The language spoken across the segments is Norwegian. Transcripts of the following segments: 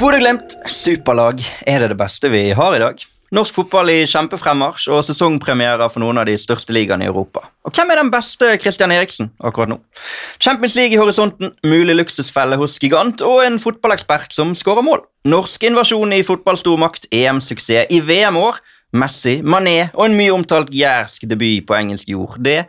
Bodø-Glimt, superlag, er det det beste vi har i dag? Norsk fotball i kjempefremmarsj og sesongpremierer for noen av de største ligaene i Europa. Og hvem er den beste Christian Eriksen akkurat nå? Champions League i horisonten, mulig luksusfelle hos gigant og en fotballekspert som skårer mål. Norsk invasjon i fotballstormakt, EM-suksess i VM-år, Messi, Mané og en mye omtalt jærsk debut på engelsk jord. Det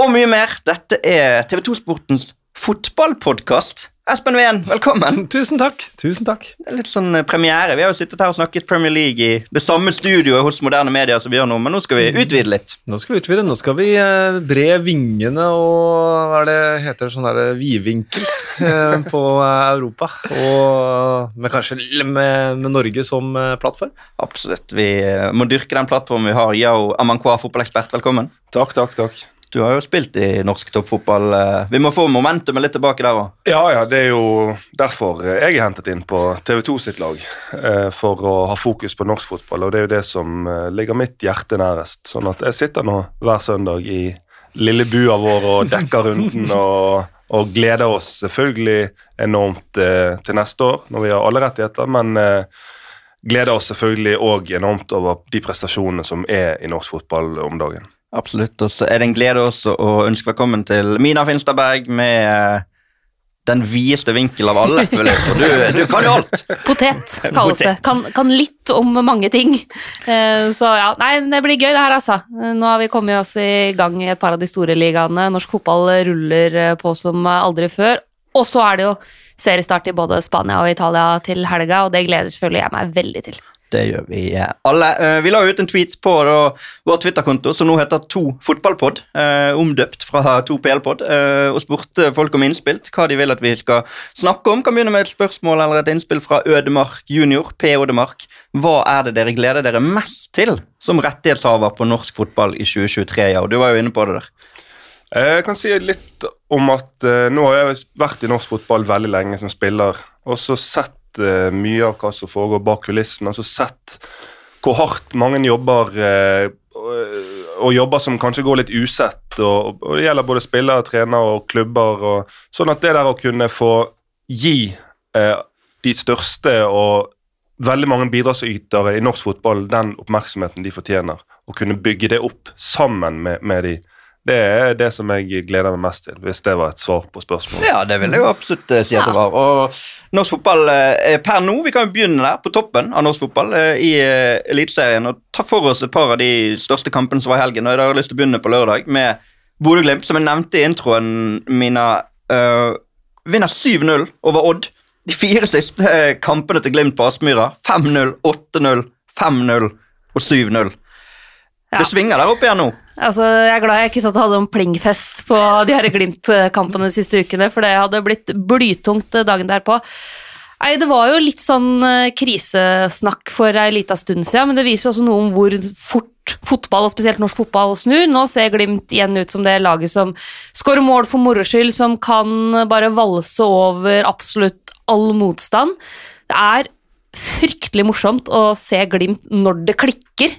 og mye mer. Dette er TV 2 Sportens fotballpodkast. Espen Ween, velkommen. Tusen takk. Tusen takk. Det er litt sånn eh, premiere. Vi har jo sittet her og snakket Premier League i det samme studioet hos moderne medier som vi gjør nå, men nå skal vi utvide litt. Nå skal vi utvide. Nå skal vi eh, bre vingene og hva er det heter sånn der vidvinkel eh, på eh, Europa. Og med kanskje med, med Norge som plattform. Absolutt. Vi må dyrke den plattformen vi har. Yo, Amankwa, fotballekspert, velkommen. Takk, takk, takk. Du har jo spilt i norsk toppfotball. eh, Vi må få momentumet litt tilbake der òg. Ja, ja, det er jo derfor jeg er hentet inn på TV 2 sitt lag. eh, For å ha fokus på norsk fotball, og det er jo det som eh, ligger mitt hjerte nærest. Sånn at jeg sitter nå hver søndag i lille bua vår og dekker runden og, og gleder oss selvfølgelig enormt til neste år, når vi har alle rettigheter, men gleder oss selvfølgelig òg enormt over de prestasjonene som er i norsk fotball om dagen. Absolutt. Og så er det en glede også å ønske velkommen til Mina Finstadberg med eh, den videste vinkel av alle. Du, du kan jo alt! Potet kalles det. Kan, kan litt om mange ting. Eh, Så ja, nei, det blir gøy det her, altså. Eh, Nå har vi kommet oss i gang i et par av de store ligaene. Norsk fotball ruller på som aldri før. Og så er det jo seriestart i både Spania og Italia til helga, og det gleder selvfølgelig jeg meg veldig til. Det gjør vi eh, alle. Eh, Vi la ut en tweet på vår Twitter-konto som nå heter To fotballpod, eh, omdøpt fra To PL-pod, og spurte folk om innspill, hva de vil at vi skal snakke om. Kan begynne med et spørsmål eller et innspill fra Ødemark junior. P. Ødemark. Hva er det dere gleder dere mest til som rettighetshaver på norsk fotball i 2023? Ja, og du var jo inne på det der. Jeg kan si litt om at nå har jeg vært i norsk fotball veldig lenge som spiller, og så sett mye av hva som foregår bak kulissene, altså sett hvor hardt mange jobber, eh, og jobber som kanskje går litt usett, og, og det gjelder både spillere, trenere og klubber, og sånn at det der å kunne få gi eh, de største og veldig mange bidragsytere i norsk fotball den oppmerksomheten de fortjener, og kunne bygge det opp sammen med, med de, det er det som jeg gleder meg mest til, hvis det var et svar på spørsmålet. Ja, det vil jeg jo absolutt eh, si at det var. Og norsk fotball eh, per nå, vi kan jo begynne der, på toppen av norsk fotball eh, i Eliteserien, og ta for oss et par av de største kampene som var i helgen. og Jeg har lyst til å begynne på lørdag med Bodø-Glimt, som jeg nevnte i introen mine. Uh, vinner 7-0 over Odd. De fire siste kampene til Glimt på Aspmyra. 5-0, 8-0, 5-0 og 7-0. Ja. Det svinger der oppe igjen nå. Altså, jeg er glad jeg ikke satt og hadde en plingfest på de her Glimt-kampene de siste ukene, for det hadde blitt blytungt dagen derpå. Nei, Det var jo litt sånn eh, krisesnakk for ei lita stund siden, men det viser jo også noe om hvor fort fotball, og spesielt norsk fotball, snur. Nå ser Glimt igjen ut som det laget som skårer mål for moro skyld, som kan bare valse over absolutt all motstand. Det er fryktelig morsomt å se Glimt når det klikker.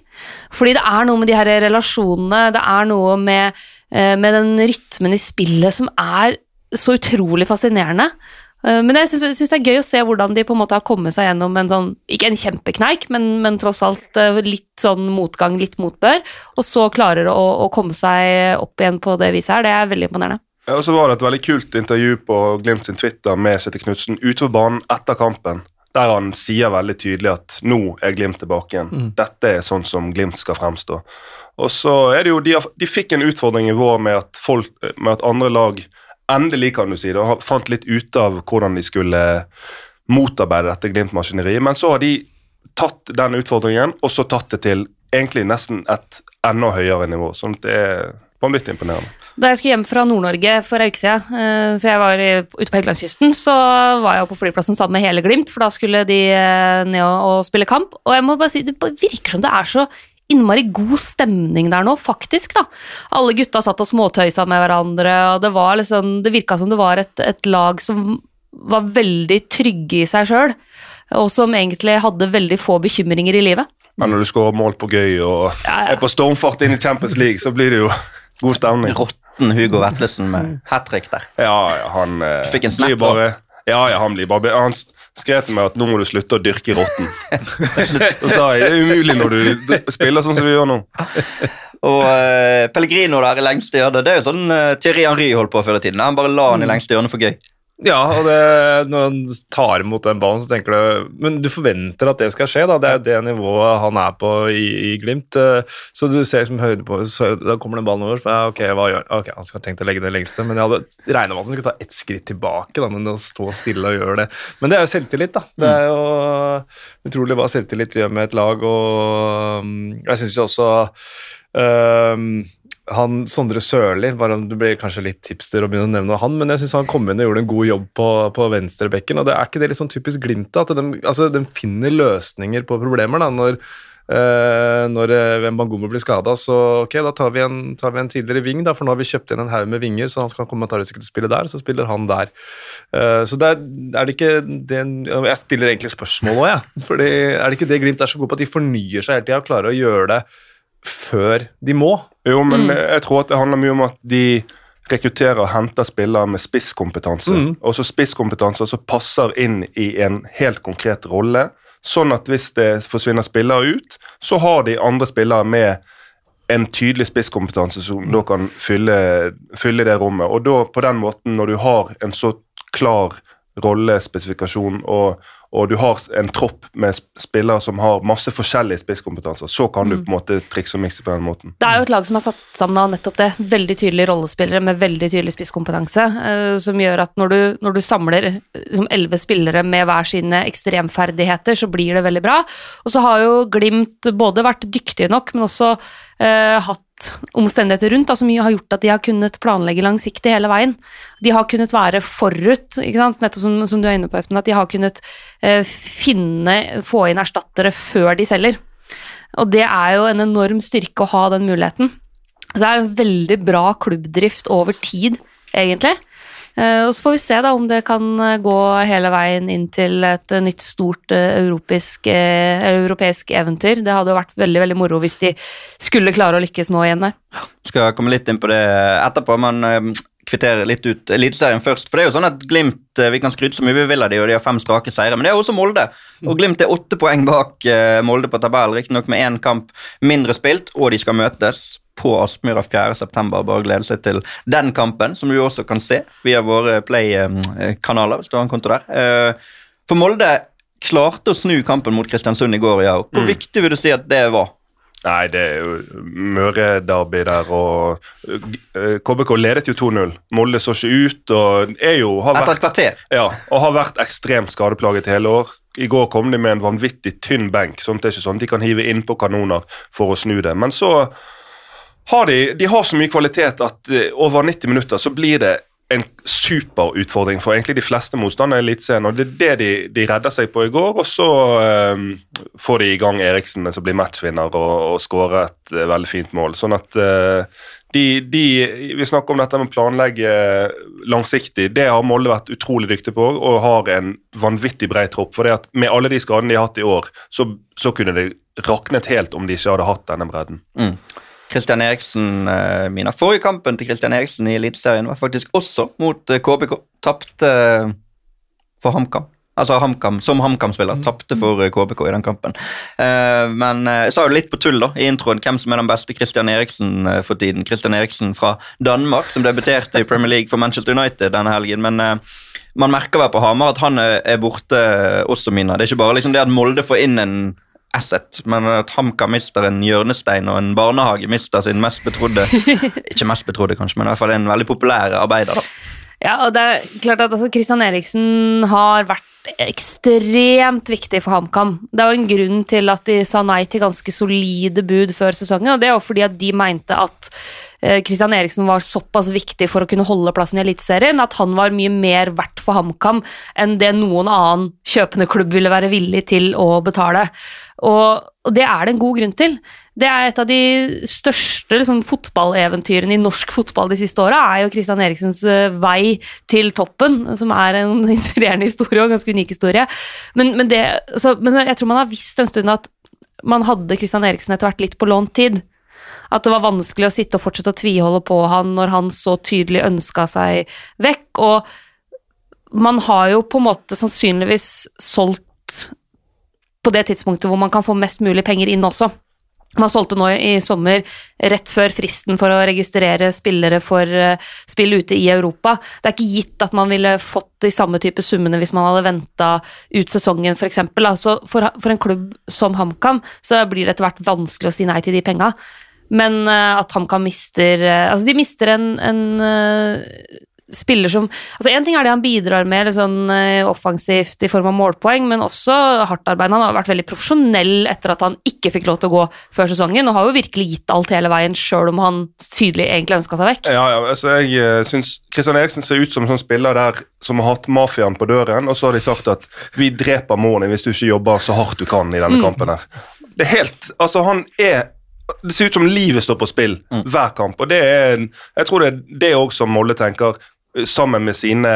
Fordi det er noe med de her relasjonene, det er noe med, eh, med den rytmen i spillet som er så utrolig fascinerende. Eh, Men jeg syns det er gøy å se hvordan de på en måte har kommet seg gjennom en sånn, ikke en kjempekneik, men, men tross alt eh, litt sånn motgang, litt motbør, og så klarer å, å komme seg opp igjen på det viset her. Det er veldig imponerende. Ja, Og så var det et veldig kult intervju på Glimt sin Twitter med Sitte Knutsen utover banen etter kampen, der han sier veldig tydelig at nå er Glimt tilbake igjen. Dette er sånn som Glimt skal fremstå. Og så er det jo, De, de fikk en utfordring i vår med at, folk, med at andre lag endelig kan du si det, og fant litt ut av hvordan de skulle motarbeide dette Glimt-maskineriet. Men så har de tatt den utfordringen og så tatt det til egentlig nesten et enda høyere nivå. sånn at det er vanvittig imponerende. Da jeg skulle hjem fra Nord-Norge for en uke siden, eh, for jeg var ute på Helgelandskysten, så var jeg på flyplassen sammen med hele Glimt, for da skulle de eh, ned og, spille kamp. Og jeg må bare si, det virker som det er så innmari god stemning der nå, faktisk, da. Alle gutta satt og småtøysa med hverandre, og det var liksom, det virka som det var et, et lag som var veldig trygge i seg sjøl, og som egentlig hadde veldig få bekymringer i livet. Men når du skårer mål på gøy og Ja, ja. er på stormfart inn i Champions League, så blir det jo god stemning. Råtten Hugo Vetlesen med hat trick der. Ja, han eh, Du fikk en snap blir bare Ja, ja, han blir bare Han skrev til meg at nå må du slutte å dyrke rotten. Og sa jeg det er umulig når du spiller sånn som du gjør nå. Og uh, Pellegrino der i lengste hjørne, det er jo sånn uh, Thierry Henry holdt på før i tiden. Han bare la han i lengste hjørne for gøy. Ja, og det, når han tar imot den ballen, så tenker du Men du forventer at det skal skje, da. Det er jo det nivået han er på i, i Glimt. Eh, så du ser som høyde på så Da kommer den ballen over. Så, ok, hva gjør Ok, han skal ha tenkt å legge det lengste, men jeg hadde regna med at han skulle ta ett skritt tilbake, da, men å stå stille og gjøre det Men det er jo selvtillit, da. Det er jo utrolig hva selvtillit gjør med et lag, og mm, jeg syns jo også um, han, Sondre Sørli Det blir kanskje litt tipster å begynne å nevne han, men jeg syns han kom inn og gjorde en god jobb på, på venstrebekken. og det Er ikke det litt sånn typisk Glimt? At de, altså, de, finner løsninger på problemer da, når, uh, når uh, Bangomo blir skada. Så ok, da tar vi, en, tar vi en tidligere ving, da, for nå har vi kjøpt inn en haug med vinger, så han skal komme og ikke spille der, så spiller han der. Uh, så det er, er, det ikke det Jeg stiller egentlig spørsmål òg, jeg. Ja. Er det ikke det Glimt er så god på, at de fornyer seg hele tida og klarer å gjøre det før de må. Jo, men mm. jeg tror at det handler mye om at de rekrutterer og henter spillere med spisskompetanse. Mm. Også spisskompetanse som passer inn i en helt konkret rolle. Sånn at hvis det forsvinner spillere ut, så har de andre spillere med en tydelig spisskompetanse som mm. da kan fylle, fylle, det rommet. Og da på den måten, når du har en så klar rollespesifikasjon og og du har en tropp med spillere som har masse forskjellige spisskompetanser, så kan du mm. på en måte trikse og mikse på den måten. Det er jo et lag som er satt sammen av nettopp det. Veldig tydelige rollespillere med veldig tydelig spisskompetanse, eh, som gjør at når du, når du samler liksom, elleve spillere med hver sine ekstremferdigheter, så blir det veldig bra. Og så har jo Glimt både vært dyktige nok, men også eh, hatt omstendigheter rundt da, som har gjort at de har kunnet planlegge langsiktig hele veien. De har kunnet være forut, nettopp som, som, du er inne på, Espen, at de har kunnet eh, finne, få inn erstattere før de selger. Og det er jo en enorm styrke å ha den muligheten. Så det er en veldig bra klubbdrift over tid, egentlig. Eh, og så får vi se da om det kan eh, gå hele veien inn til et eh, nytt stort europeisk, europeisk eventyr. Det hadde jo vært veldig veldig moro hvis de skulle klare å lykkes nå igjen der. Skal komme litt inn på det etterpå, men kvittere litt ut Eliteserien først. For det er jo sånn at Glimt Vi kan skryte så mye vi vil av de, og de har fem strake seire, men det er også Molde. Og Glimt er åtte poeng bak Molde på tabellen, riktignok med én kamp mindre spilt, og de skal møtes på Aspmyra 4.9. Bare glede seg til den kampen, som du også kan se via våre Play-kanaler. hvis du har en konto der. Eh, for Molde klarte å snu kampen mot Kristiansund i går. Ja. Hvor mm. viktig vil du si at det var? Nei, det er jo Møre-derby der, og KBK eh, ledet jo 2-0. Molde så ikke ut og er jo har Etter et kvarter. Ja, og har vært ekstremt skadeplaget hele år. I går kom de med en vanvittig tynn benk, sånn det er ikke sånn de kan hive innpå kanoner for å snu det. Men så har de, de har så mye kvalitet at uh, over 90 minutter så blir det en superutfordring for egentlig de fleste motstandere i Eliteserien. og Det er det de, de, redder seg på i går. Og så um, får de i gang Eriksen, som blir matchvinner, og, og skårer et uh, veldig fint mål. Sånn at uh, de, de, Vi snakker om dette med å planlegge langsiktig. Det har Molde vært utrolig dyktig på og har en vanvittig bred tropp. for det at Med alle de skadene de har hatt i år, så, så kunne det raknet helt om de ikke hadde hatt denne bredden. Mm. Christian Eriksen uh, Mina. Forrige kampen til Christian Eriksen i Eliteserien var faktisk også mot uh, eh, KBK. Tapte uh, for HamKam. Altså HamKam, som HamKam-spiller. Mm. Tapte for KBK i den kampen. men jeg sa jo litt på tull da, i introen hvem som er den beste Christian Eriksen for tiden. Christian Eriksen fra Danmark, som debuterte i Premier League for Manchester United denne helgen. men man merker vel på Hamar at han er borte også, Mina. Det er ikke bare liksom det at Molde får inn en asset, men at HamKam mister en hjørnestein og en barnehage mister sin mest betrodde Ikke mest betrodde, kanskje, men i hvert fall en veldig populær arbeider. da. Ja, og det er klart at altså, Christian Eriksen har vært ekstremt viktig for HamKam. Det jo en grunn til at de sa nei til ganske solide bud før sesongen, og det jo fordi at de mente at Kristian Eriksen var såpass viktig for å kunne holde plassen i Eliteserien at han var mye mer verdt for HamKam enn det noen annen kjøpende klubb ville være villig til å betale. Og det er det en god grunn til. Det er et av de største liksom, fotballeventyrene i norsk fotball de siste åra, er jo Christian Eriksens uh, vei til toppen, som er en inspirerende historie og en ganske unik historie. Men, men, det, så, men, jeg tror man har visst en stund at man hadde Christian Eriksen etter hvert litt på lånt tid. At det var vanskelig å sitte og fortsette å tviholde på han når han så tydelig ønska seg vekk. og man har jo på en måte sannsynligvis solgt på det tidspunktet hvor man kan få mest mulig penger inn også. Man solgte nå i sommer, rett før fristen for å registrere spillere for uh, spill ute i Europa. Det er ikke gitt at man ville fått de samme type summene hvis man hadde venta ut sesongen, f.eks. Altså for, for en klubb som HamKam så blir det etter hvert vanskelig å si nei til de penga. Men uh, at HamKam mister uh, Altså, de mister en, en spiller som altså En ting er det han bidrar med litt sånn uh, offensivt i form av målpoeng, men også hardtarbeidende. Han har vært veldig profesjonell etter at han ikke fikk lov til å gå før sesongen, og har jo virkelig gitt alt hele veien, sjøl om han tydelig egentlig ønska seg vekk. Ja, ja, altså Jeg synes syns Kristian Eriksen ser ut som en sånn spiller der som har hatt mafiaen på døren, og så har de sagt at vi dreper moren hvis du ikke jobber så hardt du kan i denne mm. kampen her. Det er helt Altså, han er det ser ut som livet står på spill mm. hver kamp. og det er, Jeg tror det er det òg som Molle tenker sammen med sine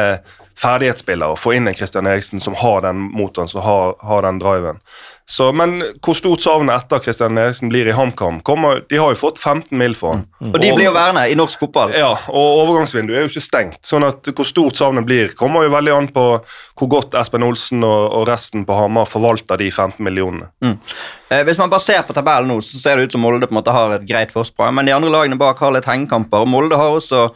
ferdighetsspillere få inn en Christian Eriksen som har den motoren, som har, har den driven. Så, men hvor stort savnet etter Christian Eriksen blir i HamKam De har jo fått 15 mil for han. Mm. Og de blir jo værende i norsk fotball. Ja, og overgangsvinduet er jo ikke stengt. sånn at hvor stort savnet blir, kommer jo veldig an på hvor godt Espen Olsen og, og resten på Hamar forvalter de 15 millionene. Mm. Eh, hvis man bare ser på tabellen nå, så ser det ut som Molde på en måte har et greit forsprang, men de andre lagene bak har litt hengekamper. Molde har også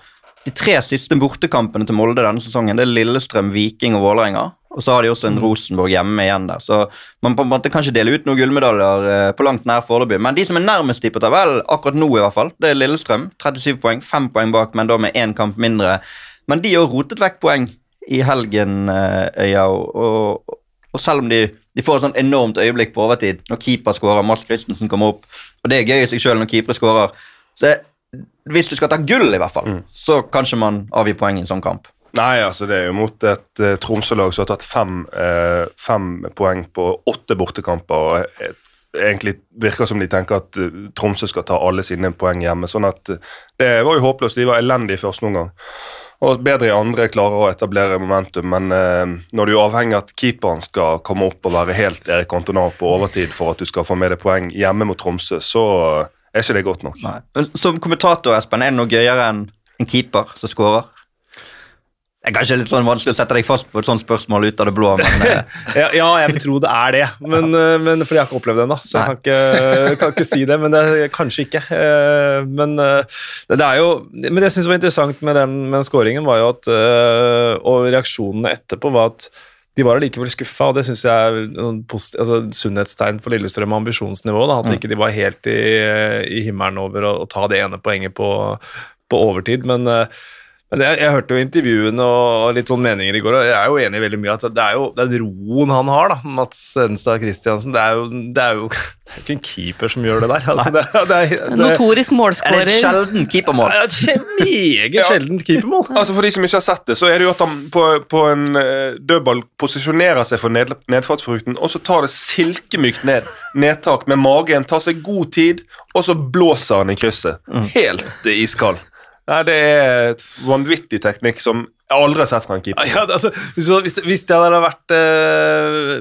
de tre siste bortekampene til Molde denne sesongen det er Lillestrøm, Viking og Vålerenga. Og så har de også en mm. Rosenborg hjemme igjen der. Så man på en måte kan ikke dele ut noen gullmedaljer eh, på langt nær foreløpig. Men de som er nærmest de på tabellen, akkurat nå i hvert fall, det er Lillestrøm. 37 poeng, 5 poeng bak, men da med én kamp mindre. Men de har rotet vekk poeng i helgen, eh, Øya. Og, og, og, selv om de, de, får et sånt enormt øyeblikk på overtid når keeper skårer, Mats Christensen kommer opp, og det er gøy i seg sjøl når keepere skårer, så hvis du skal ta gull, i hvert fall, mm. så kanskje man avgir poeng i en sånn kamp. Nei, altså det er jo mot et uh, Tromsø-lag som har tatt fem, uh, fem, poeng på åtte bortekamper. og et, egentlig virker som de tenker at uh, Tromsø skal ta alle sine poeng hjemme. sånn at Det var jo håpløst. De var elendige i første omgang. Og bedre i andre klarer å etablere momentum, men når du er avhengig av at keeperen skal komme opp og være helt Erik Antonar på overtid for at du skal få med deg poeng hjemme mot Tromsø, så er ikke det godt nok. Nei. Som kommentator, Espen, er det noe gøyere enn en keeper som skårer? Det er kanskje litt sånn vanskelig å sette deg fast på et sånt spørsmål ut av det blå. Men, eh. ja, ja, jeg tror det er det, men, eh, men, fordi jeg har ikke opplevd det ennå. Så jeg kan ikke, kan ikke, si det, men det kanskje ikke. Eh, men det er jo, men det jeg syns var interessant med den, med den skåringen, var jo at Og reaksjonene etterpå var at de var allikevel skuffa, og det syns jeg er noen altså, sunnhetstegn for Lillestrøm og ambisjonsnivå. Da, at mm. ikke de var helt i, i himmelen over å, å, ta det ene poenget på, på overtid. Men uh, men jeg, jeg, hørte jo intervjuene og litt sånn meninger i går, og jeg er jo enig i veldig mye at det er jo den roen han har, da, Mats Enstad Christiansen. Det er jo, det er jo ikke en keeper som gjør det der. Altså, det, det er, det, Notorisk målskårer. Et sjelden keepermål. Meget sjeldent keepermål. Altså For de som ikke har sett det, så er det jo at han på, på en uh, dødball posisjonerer seg for ned, nedfartsfrukten, og så tar det silkemykt ned. Nedtak med magen, tar seg god tid, og så blåser han i krysset. Mm. Helt iskald. Nei, Det er vanvittig teknikk som jeg har aldri sett han keeper. Ja, altså, hvis, hvis, det hadde vært uh,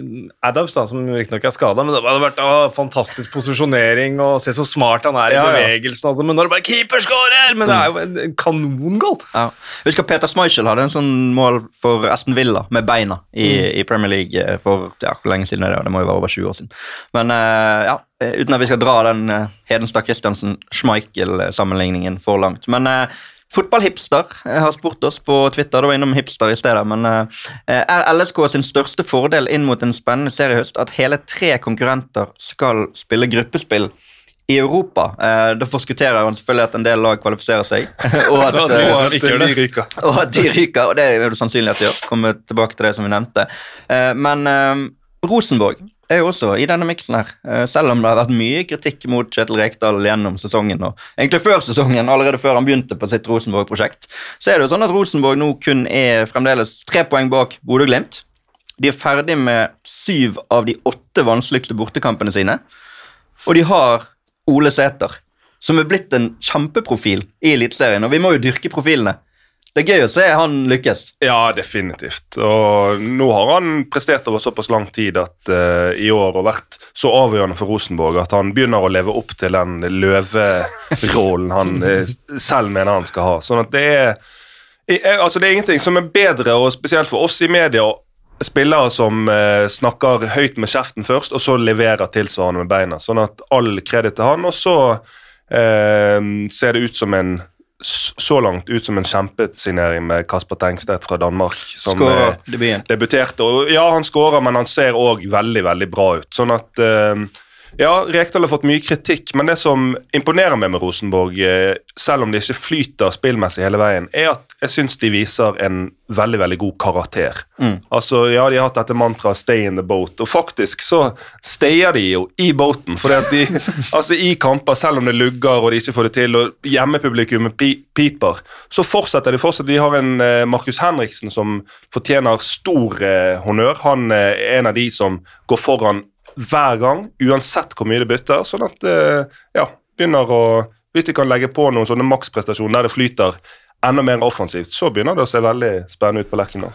Adams, da, som riktignok er skada, men det hadde vært uh, fantastisk posisjonering og se så smart han er i ja, bevegelsen. Altså, men når det bare keeper skårer! Men det er jo en, en kanongoal! Ja. Husker Peter Schmeichel hadde en sånn mål for Aston Villa med beina i, mm. i Premier League eh, for ja, hvor lenge siden er det? Det må jo være over 20 år siden. Men uh, ja, uten at vi skal dra den uh, Hedenstad Christiansen-Schmeichel-sammenligningen for langt. Men uh, Fotballhipster har spurt oss på Twitter, det var innom hipster i stedet, men uh, er LSK sin største fordel inn mot en spennende seriehøst at hele tre konkurrenter skal spille gruppespill i Europa. Eh, da forskutterer han selvfølgelig at en del lag kvalifiserer seg, og, at, og, at, de ryker. og at de ryker. Og det er jo sannsynlig at de gjør. Kommer tilbake til det som vi nevnte. men Rosenborg jo også i denne miksen her. Eh, selv om det har vært mye kritikk mot Kjetil Rekdal gjennom sesongen, og egentlig før sesongen, allerede før han begynte på sitt Rosenborg-prosjekt, så er det jo sånn at Rosenborg nå kun er fremdeles tre poeng bak Bodø-Glimt. De er ferdig med syv av de åtte vanskeligste bortekampene sine, og de har Ole Sæter, som er blitt en kjempeprofil i Eliteserien, og vi må jo dyrke profilene. Det er gøy å se han lykkes. Ja, definitivt. Og nå har han prestert over såpass lang tid at uh, i år og vært så avgjørende for Rosenborg at han begynner å leve opp til den løverollen han uh, selv mener han skal ha. Sånn at det er I- eh, Altså, det er ingenting som er bedre, og spesielt for oss i media, spillere som uh, snakker høyt med kjeften først, og så leverer tilsvarende med beina. Sånn at all kreditt til han, og så ser det ut som en så langt ut som en kjempesignering med Kasper Tengstedt fra Danmark. Som Skårer eh, debuten. debuterte. Og ja, han skårer, men han ser òg veldig, veldig bra ut. Sånn at eh, Ja, Rekdal har fått mye kritikk, men det som imponerer meg med Rosenborg, eh, selv om de ikke flyter spillmessig hele veien, er at jeg syns de viser en veldig, veldig god karakter. Mm. Altså, ja, De har hatt dette mantraet 'stay in the boat', og faktisk så stayer de jo i båten. fordi at de, altså I kamper, selv om det lugger og de ikke får det til, og hjemmepublikummet pi piper, så fortsetter de fortsatt. De har en eh, Markus Henriksen som fortjener stor eh, honnør. Han er en av de som går foran hver gang, uansett hvor mye det bytter. Sånn at eh, ja, begynner å Hvis de kan legge på noen sånne maksprestasjoner der det flyter enda mer offensivt, så begynner det å se veldig spennende ut på Lerkendal.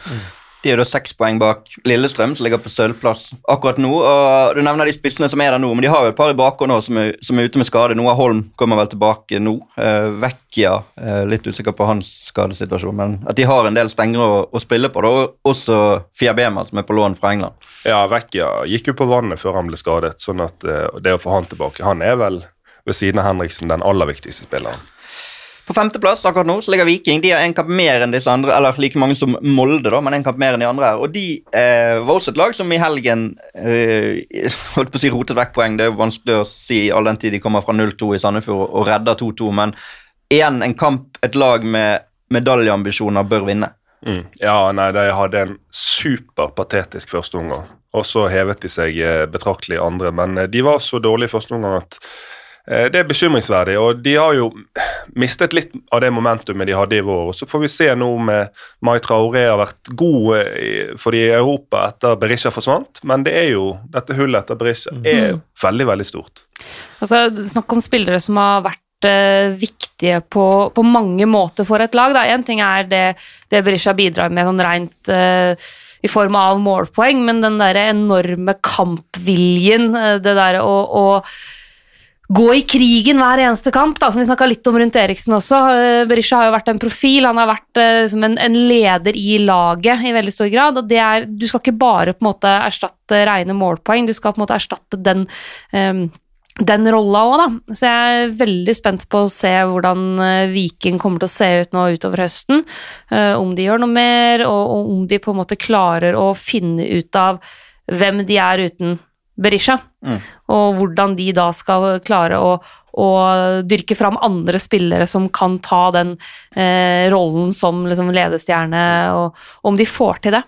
De er jo da seks poeng bak Lillestrøm, som ligger på sølvplass akkurat nå. og Du nevner de spissene som er der nå, men de har jo et par i bakhånd nå som, som er ute med skade. Noah Holm kommer vel tilbake nå. Uh, Vecchia, eh, litt usikker på hans skadesituasjon, men at de har en del stengere å, å spille på. da, og Også Fiabema, som er på lån fra England. Ja, Vecchia gikk jo på vannet før han ble skadet, sånn at eh, det å få han tilbake Han er vel ved siden av Henriksen den aller viktigste spilleren. På femteplass akkurat nå så ligger Viking. De har en kamp mer enn disse andre, eller like mange som Molde, da, men en kamp mer enn de andre. her. Og de eh, var også et lag som i helgen eh, holdt på å si rotet vekk poeng. Det er jo vanskelig å si all den tid de kommer fra 0-2 i Sandefjord og redder 2-2, men igjen en kamp et lag med medaljeambisjoner bør vinne. Mm. Ja, nei, de hadde en superpatetisk første omgang. Og så hevet de seg eh, betraktelig andre, men eh, de var så dårlige første omgang at det er bekymringsverdig. Og de har jo mistet litt av det momentumet de hadde i vår. Og så får vi se nå med Mai Traoré har vært god eh, i- for de i Europa etter Berisha forsvant, men det er jo, dette hullet etter Berisha er jo veldig, veldig stort. Altså, snakk om spillere som har vært eh, viktige på, på mange måter for et lag. Én ting er det, det Berisha bidrar med sånn rent uh, i form av målpoeng, men den der enorme kampviljen, eh, det der å, å gå i krigen hver eneste kamp, da, som vi snakka litt om rundt Eriksen også. Eh, Berisha har jo vært en profil, han har vært liksom, en, en leder i laget i veldig stor grad. og er, Du skal ikke bare på en måte erstatte rene målpoeng, du skal på en måte erstatte den um, den rolla òg, da. Så jeg er veldig spent på å se hvordan eh, Viking kommer til å se ut nå utover høsten. Om de gjør noe mer, og om de på en måte klarer å finne ut av hvem de er uten Berisha. Og hvordan de da skal klare å, å dyrke fram andre spillere som kan ta den eh, rollen som liksom, ledestjerne, og om de får til det.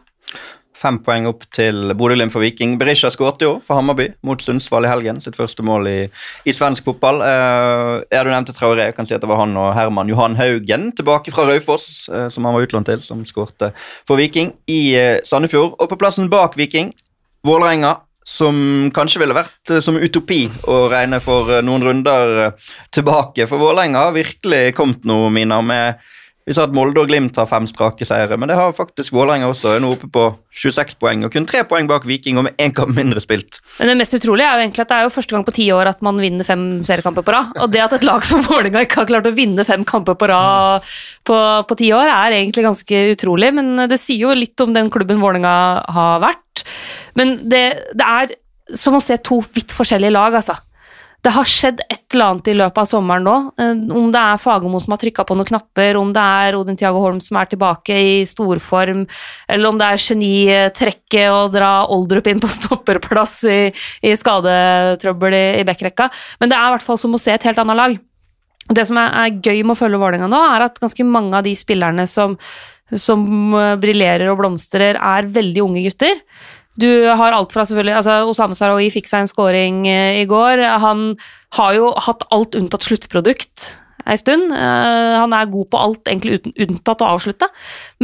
Fem poeng opp til Bodø-Glimt for Viking. Berisha skåret jo for Hammarby mot Sundsvall i helgen. Sitt første mål i, i svensk fotball. Uh, ja, du nevnte Traoré. Jeg kan si at det var han og Herman Johan Haugen tilbake fra Raufoss, uh, som han var utlånt til, som skårte for Viking i uh, Sandefjord. Og på plassen bak Viking, Vålerenga. Som kanskje ville vært eh, som utopi å regne for eh, noen runder eh, tilbake. For Vålerenga har virkelig kommet noe, Mina, med vi sa at Molde og Glimt har fem strake seire, men det har faktisk Vålerenga også. Er nå oppe på 26 poeng og kun tre poeng bak Viking og med én kamp mindre spilt. Men det mest utrolige er jo egentlig at det er jo første gang på ti år at man vinner fem seriekamper på rad. Og det at et lag som Vålerenga ikke har klart å vinne fem kamper på rad på, ti år, er egentlig ganske utrolig. Men det sier jo litt om den klubben Vålerenga har vært. Men det, det er som å se to vidt forskjellige lag, altså. Det har skjedd et eller annet i løpet av sommeren nå. Eh, Om det er Fagermo som har trykka på noen knapper, om det er Odin Tiago Holm som er tilbake i storform, eller om det er genitrekket å dra Oldrup inn på stopperplass i, i skadetrøbbel i, i backrekka. Men det er i hvert fall som å se et helt annet lag. Det som er, er gøy med å følge Vålerenga nå, er at ganske mange av de spillerne som, som eh, briljerer og blomstrer, er veldig unge gutter. Du har alt fra selvfølgelig altså Osame Sarawi fikk seg en scoring eh, i går. Han har jo hatt alt unntatt sluttprodukt ei stund. Eh, han er god på alt, egentlig unntatt å avslutte.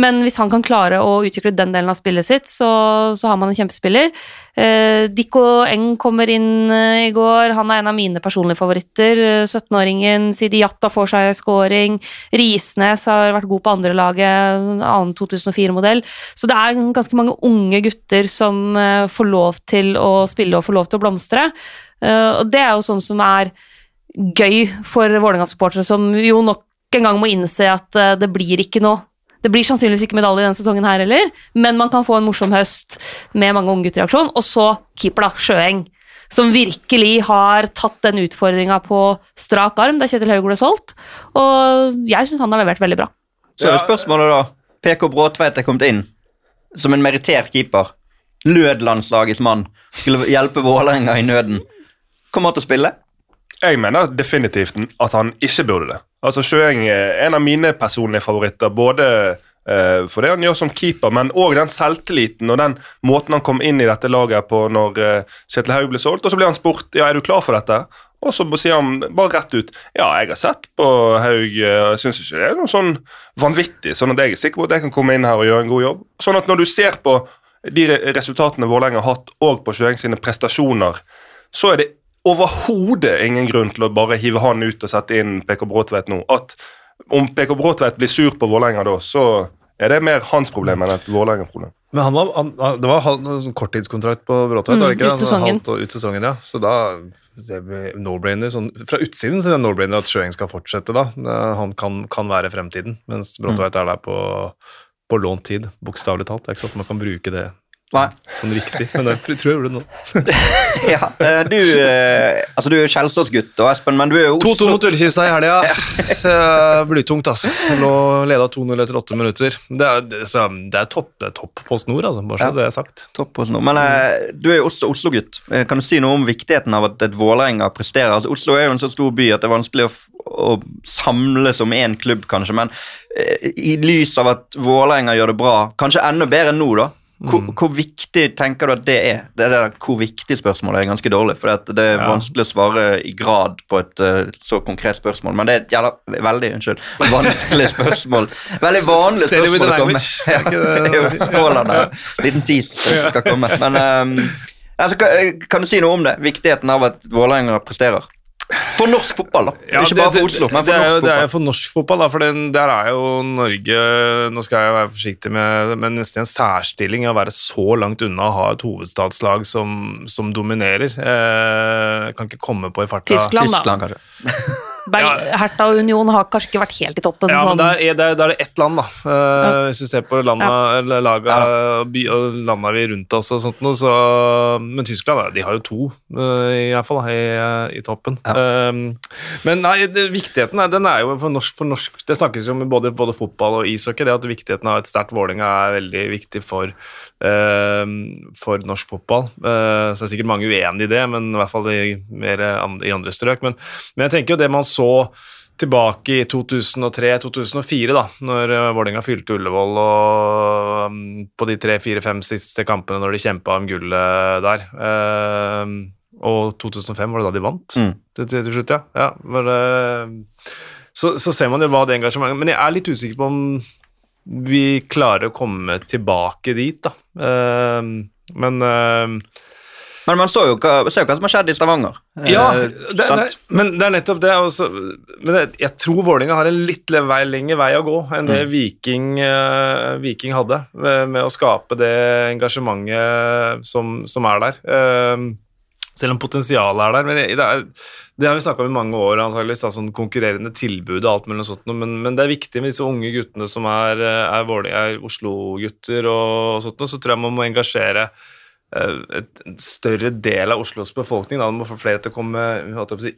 Men hvis han kan klare å utvikle den delen av spillet sitt, så, så har man en kjempespiller. Eh, Dikko Eng kommer inn eh, i går. Han er en av mine personlige favoritter. Eh, 17-åringen Sidi Jatta får seg scoring. Risnes har vært god på andrelaget, annen 2004-modell. Så det er ganske mange unge gutter som eh, får lov til å spille og får lov til å blomstre. Eh, og det er jo sånn som er gøy for Vålerenga-supportere, som jo nok en gang må innse at eh, det blir ikke noe Det blir sannsynligvis ikke medalje denne sesongen her heller, men man kan få en morsom høst med mange unggutter i aksjon. Og så keeper, da. Sjøeng. Som virkelig har tatt den utfordringa på strak arm da Kjetil Haug ble solgt. Og jeg syns han har levert veldig bra. Så er det spørsmålet da PK Bråtveit er kommet inn som en merittert keeper. Lødlandslagets mann. Skulle hjelpe Vålerenga i nøden. Kommer han til å spille? Jeg mener definitivt at han ikke burde det. Altså Sjøeng er en av mine personlige favoritter. Både eh, for det han gjør som keeper, men òg den selvtilliten og den måten han kom inn i dette laget på når eh, Kjetil Haug ble solgt. Og så ble han spurt ja, er du klar for dette. Og så sier han bare rett ut ja, jeg har sett på Haug, eh, jeg syns ikke det er noe sånn vanvittig. Sånn at jeg er sikker på at jeg kan komme inn her og gjøre en god jobb. Sånn at når du ser på de resultatene Vålerenga har hatt, og på Sjøeng sine prestasjoner, så er det overhodet ingen grunn til å bare hive han ut og sette inn PK Bråtveit nå. At om PK Bråtveit blir sur på Vålerenga da, så er det mer hans problem enn et Vålerenga-problem. Men han var, han, det var en sånn korttidskontrakt på Bråtveit, Mm, var det ikke? ut sesongen. Halvt og ut sesongen, ja. Så da no-brainer. Sånn, fra utsiden så er det no-brainer at Sjøeng skal fortsette, da. Han kan, kan være fremtiden, mens Bråtveit er der på, på lånt tid, bokstavelig talt. Det er ikke sånn at man kan bruke det Nei. sånn riktig, men det tror jeg gjorde det nå. Ja, eh, du, eh, altså du er Kjelsås-gutt, og Espen, men du er jo 2-2 mot Ullkista i helga. Ja. eh, Blytungt, altså. Nå leda 2-0 etter åtte minutter. Det er, det, så, det er topp, det er topp på snor, altså. Bare så Ja. det er sagt. Topp på snor. Men du er jo også Oslo-gutt. Kan du si noe om viktigheten av at et Vålerenga presterer? Altså, Oslo er jo en så stor by at det er vanskelig å, å samles om én klubb, kanskje. Men i lys av at Vålerenga gjør det bra, kanskje enda bedre nå, da. Hvor, Mm. hvor viktig tenker du at det er? Det er det der, hvor viktig spørsmålet er ganske dårlig. For det er Ja. vanskelig å svare i grad på et uh, så konkret spørsmål. Men det er et jævla veldig unnskyld, vanskelig spørsmål. Veldig vanlig spørsmål å komme. Haaland her. Liten tease som skal komme. Men um, altså, kan, kan du si noe om det? Viktigheten av at Vålerenga presterer? For norsk fotball, da. Ja, Ikke det- bare for Oslo, men det for er jo- fotball. Det er jo for norsk fotball, da, for den, der er jo Norge Nå skal jeg være forsiktig med men nesten en særstilling å være så langt unna å ha et hovedstadslag som, som dominerer. Eh, kan ikke komme på i farta Tyskland, da. Tyskland, kanskje. Berg, Hertha og Union har kanskje ikke vært helt i toppen. Ja, men sånn. da er, det, er det ett land, da. Eh, Hvis vi ser på landa, eller laga, by, og landa vi rundt oss og sånt noe, så Men Tyskland, da, de har jo to, uh, i hvert fall, i, i toppen. Eh, men nei, det, viktigheten er, den er jo for norsk, for norsk Det snakkes jo om både, både fotball og ishockey, det at viktigheten av et sterkt Vålerenga er veldig viktig for, eh, for norsk fotball. Uh, så er sikkert mange uenig i det, men i hvert fall i, mer i andre strøk. Men, men jeg tenker jo det man så tilbake i 2003-2004, da når uh, Vålerenga fylte Ullevål og um, på de tre-fire-fem siste kampene når de kjempa om gullet der. Eh, og 2005 var det da de vant Mm. til, til, slutt, ja. ja var det, så, så ser man jo hva det engasjementet Men jeg er litt usikker på om vi klarer å komme tilbake dit, da. Uh, men uh, Men man så jo hva, ser jo hva som har skjedd i Stavanger. ja, Eh, det, det, men det er nettopp det. Også, men det, jeg tror Vålerenga har en litt vei, lengre vei å gå enn det Viking, uh, Viking hadde, med, med å skape det engasjementet som, som er der. Eh, selv om potensialet er der. Men det, er, det har vi snakka om i mange år, antageligvis, sånn konkurrerende tilbud og alt mulig sånt, men, men det er viktig med disse unge guttene som er, eh, er, er Oslo-gutter og sånt, så tror jeg man må engasjere eh, en større del av Oslos befolkning. Da. Man må få flere til å komme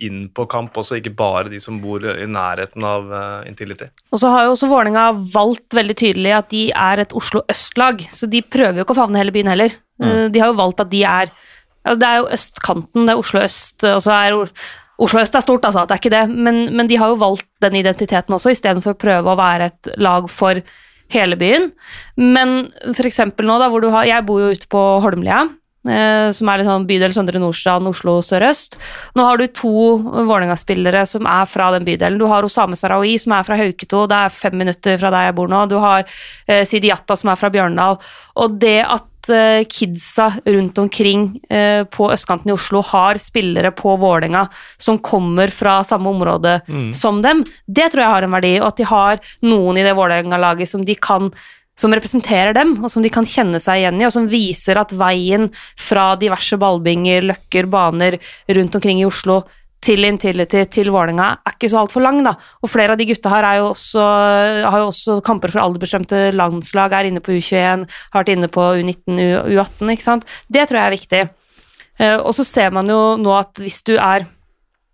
inn på kamp også, ikke bare de som bor i nærheten av uh, Intility. Og så har jo også Vålerenga valgt veldig tydelig at de er et Oslo øst-lag, så de prøver jo ikke å favne hele byen heller. Mm. De har jo valgt at de er Det er jo østkanten, det er Oslo øst, og er Oslo øst er stort, altså, det er ikke det, men, men de har jo valgt den identiteten også, istedenfor å prøve å være et lag for hele byen. Men for eksempel nå, da, hvor du har Jeg bor jo ute på Holmlia. Eh, som er liksom bydel Søndre Nordstrand, Oslo sørøst. Nå har du to Vålerenga-spillere som er fra den bydelen. Du har Osame Sarawi, som er fra Hauketo, det er fem minutter fra der jeg bor nå. Du har eh, Sidi Jatta, som er fra Bjørndal. Og det at eh, kidsa rundt omkring eh, på østkanten i Oslo har spillere på Vålerenga som kommer fra samme område som dem, det tror jeg har en verdi. Og at de har noen i det Vålerenga-laget som de kan som representerer dem, og som de kan kjenne seg igjen i, og som viser at veien fra diverse ballbinger, løkker, baner rundt omkring i Oslo til Intility til Vålerenga er ikke så altfor lang, da. Og flere av de gutta her er jo også, har jo også kamper for aldersbestemte landslag, er inne på U21, har vært inne på U19, U18, ikke sant. Det tror jeg er viktig. Eh, og så ser man jo nå at hvis du er,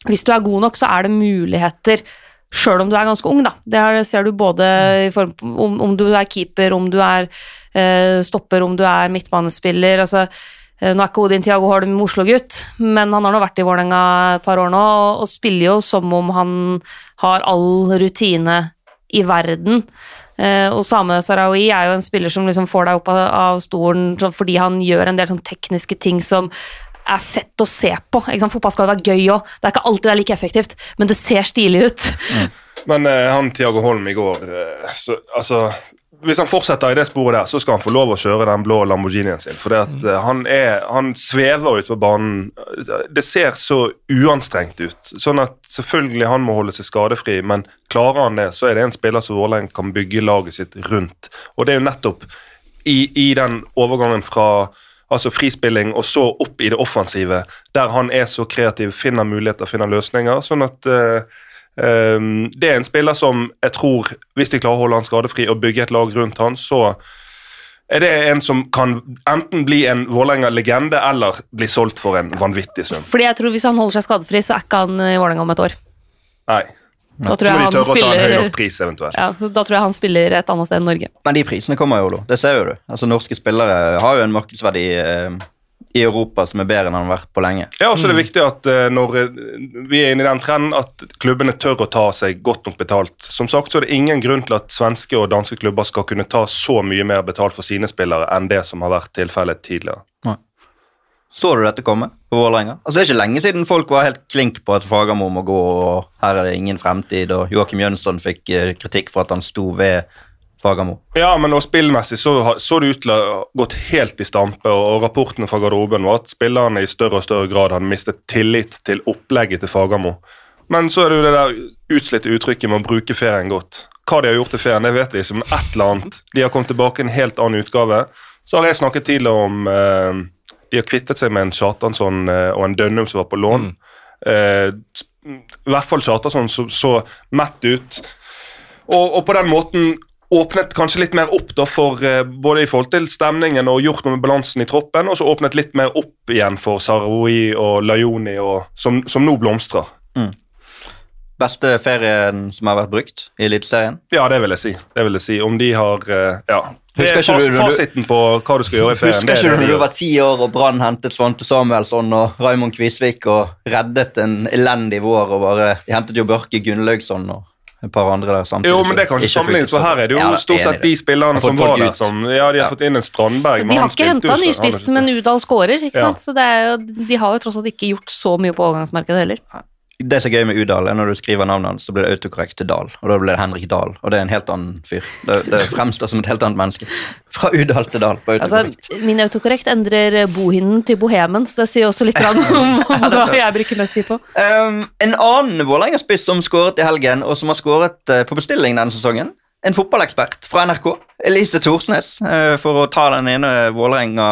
hvis du er god nok, så er det muligheter sjøl om du er ganske ung, da. Det ser du både i form om, om du er keeper, om du er eh, stopper, om du er midtbanespiller. altså eh, nå er ikke Odin Tiago Holm Oslo-gutt, men han har nå vært i Vålerenga et par år nå og, og, spiller jo som om han har all rutine i verden. Eh, og Same Sarawi er jo en spiller som liksom får deg opp av, av stolen fordi han gjør en del sånn tekniske ting som er fett å se på. Fotball skal jo være gøy òg. Det er ikke alltid det er like effektivt, men det ser stilig ut. Mm. Men uh, han Tiago Holm i går uh, så, altså, Hvis han fortsetter i det sporet der, så skal han få lov å kjøre den blå Lamborghinien sin. For uh, han, er, han svever ut på banen. Det ser så uanstrengt ut. Sånn at selvfølgelig han må holde seg skadefri, men klarer han det, så er det en spiller som Vålerenga kan bygge laget sitt rundt. Og det er jo nettopp i, i den overgangen fra altså frispilling, og så opp i det offensive, der han er så kreativ, finner muligheter, finner løsninger. sånn at uh, um, Det er en spiller som jeg tror, hvis de klarer å holde han skadefri og bygge et lag rundt han, så er det en som kan enten bli en Vålerenga-legende eller bli solgt for en vanvittig sum. Fordi jeg tror Hvis han holder seg skadefri, så er ikke han i Vålerenga om et år. Nei. Da tror, jeg han spiller, pris, ja, da tror jeg han spiller et annet sted enn Norge. Men de prisene kommer jo, Olo. Det ser jo du. Altså, Norske spillere har jo en markedsverdi eh, i Europa som er bedre enn han har vært på lenge. Ja, også mm. det er viktig at uh, når vi er inne i den trenden, at klubbene tør å ta seg godt nok betalt. Som sagt så er det ingen grunn til at svenske og danske klubber skal kunne ta så mye mer betalt for sine spillere enn det som har vært tilfellet tidligere. Så du dette komme på Vålerenga? Altså, det er ikke lenge siden folk var helt klink på at Fagermo må gå, og her er det ingen fremtid, og Joakim Jønsson fikk eh, kritikk for at han sto ved Fagermo. Ja, men og spillmessig så, så det ut til å ha gått helt i stampe, og, og rapportene fra garderoben var at spillerne i større og større grad hadde mistet tillit til opplegget til Fagermo. Men så er det jo det der utslitte uttrykket med å bruke ferien godt. Hva de har gjort til ferien, det vet vi ikke, men et eller annet. De har kommet tilbake i en helt annen utgave. Så har jeg snakket tidligere om eh, de har kvittet seg med en Chartansson eh, og en Dønnum som var på lån. Mm. Eh, I hvert fall Chartansson så, så mett ut. Og, og, på den måten åpnet kanskje litt mer opp da for eh, både i forhold til stemningen og gjort noe med balansen i troppen, og så åpnet litt mer opp igjen for Sarawi og Lajoni, som, som nå blomstrer. Mm. Beste ferien som har vært brukt i Eliteserien? Ja, det vil jeg si. Det vil jeg si. Om de har Ja. Det er fas, fasiten på hva du skal gjøre i ferien. Husker ikke du når du var ti år og Brann hentet Svante Samuelsson og Raymond Kvisvik og reddet en elendig vår og bare De hentet jo Børke Gunnlaugsson og et par andre der samtidig. Jo, men det kan ikke sammenlignes, for her er det jo ja, stort sett de spillerne som var der som Ja, de har ja. fått inn en Strandberg, De har ikke henta ny spiss, men Udal skårer, ikke sant. Så jo, de har jo tross alt ikke gjort så mye på overgangsmarkedet heller. Det som er gøy med Udal, er når du skriver navnet hans, så blir det autokorrekt til Dahl. Og da blir det Henrik Dahl, og det er en helt annen fyr. Det, det fremstår som et helt annet menneske. Fra Udal til Dahl på autokorrekt. Altså, min autokorrekt endrer bohinnen til bohemen, så det sier også litt om, hva jeg bruker mest tid på. Um, en annen Vålerenga-spiss som skåret i helgen, og som har skåret uh, på bestilling denne sesongen, en fotballekspert fra NRK, Elise Thorsnes, uh, for å ta den ene Vålerenga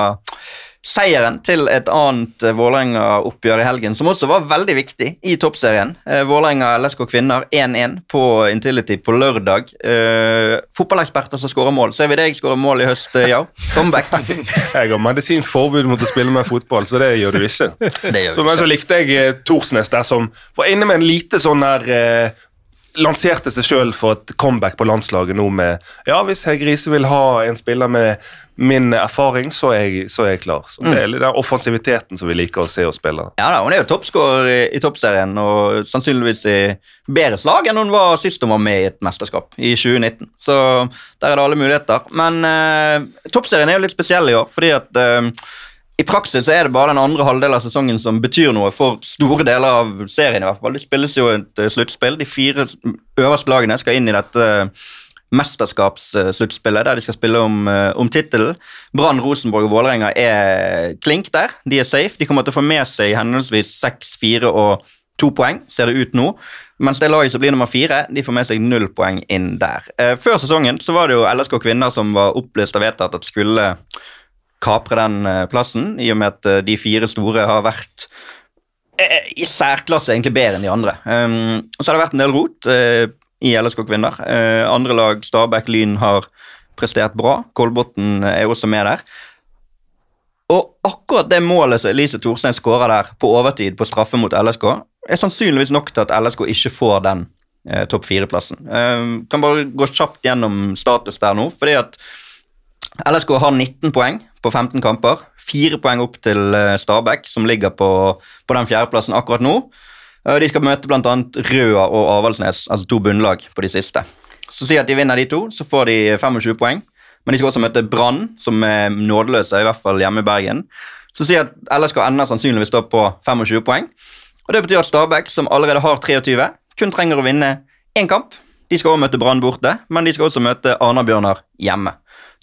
seieren til et annet uh, Vålerenga-oppgjør i helgen, som også var veldig viktig i toppserien. Uh, Vålerenga LSK kvinner 1-1 på Intility på lørdag. Uh, fotballeksperter som skårer mål. Ser vi deg skåre mål i høst, ja? Comeback. jeg har medisinsk forbud mot å spille med fotball, så det gjør du ikke. det gjør så, men så likte jeg Torsnes der som var inne med en lite sånn der lanserte seg sjøl for et comeback på landslaget nå med Ja, hvis Hegge Riise vil ha en spiller med min erfaring, så er jeg, så er jeg klar. Så det er litt den offensiviteten som vi liker å se og spille. Ja da, Hun er jo toppskårer i, toppserien og sannsynligvis i bedre slag enn hun var sist hun var med i et mesterskap, i 2019. Så der er det alle muligheter. Men eh, toppserien er jo litt spesiell i år, fordi at eh, i praksis er det bare den andre halvdelen av sesongen som betyr noe for store deler av serien. i hvert fall. Det spilles jo et uh, sluttspill. De fire øverste lagene skal inn i dette mesterskapssluttspillet, der de skal spille om, uh, om tittelen. Brann, Rosenborg og Vålerenga er klink der. De er safe. De kommer til å få med seg henholdsvis seks, fire og to poeng, ser det ut nå. Mens det laget som blir nummer fire, de får med seg null poeng inn der. før sesongen så var det jo LSK kvinner som var opplyst og vedtatt at skulle kapre den eh, plassen, i og med at eh, de fire store har vært i særklasse egentlig bedre enn de andre. Um, så har det vært en del rot uh, i LSK Kvinner. Uh, andre lag, Stabæk, Lyn, har prestert bra. Kolbotn er også med der. Og akkurat det målet som Elise Thorstein skårer der på overtid på straffe mot LSK, er sannsynligvis nok til at LSK ikke får den eh, topp fire-plassen. Eh, kan bare gå kjapt gjennom status der nå. fordi at LSK har 19 poeng på 15 kamper. Fire poeng opp til eh, Stabæk, som ligger på, på den fjerdeplassen akkurat nå. Eh, de skal møte bl.a. Røa og Avaldsnes, altså to bunnlag, på de siste. Så si at de vinner de to, så får de 25 poeng. Men de skal også møte Brann, som er nådeløse, i hvert fall hjemme i Bergen. Så si at LSK ender sannsynligvis da på 25 poeng. Og Det betyr at Stabæk, som allerede har 23, kun trenger å vinne én kamp. De skal også møte Brann borte, men de skal også møte Arna-Bjørnar hjemme.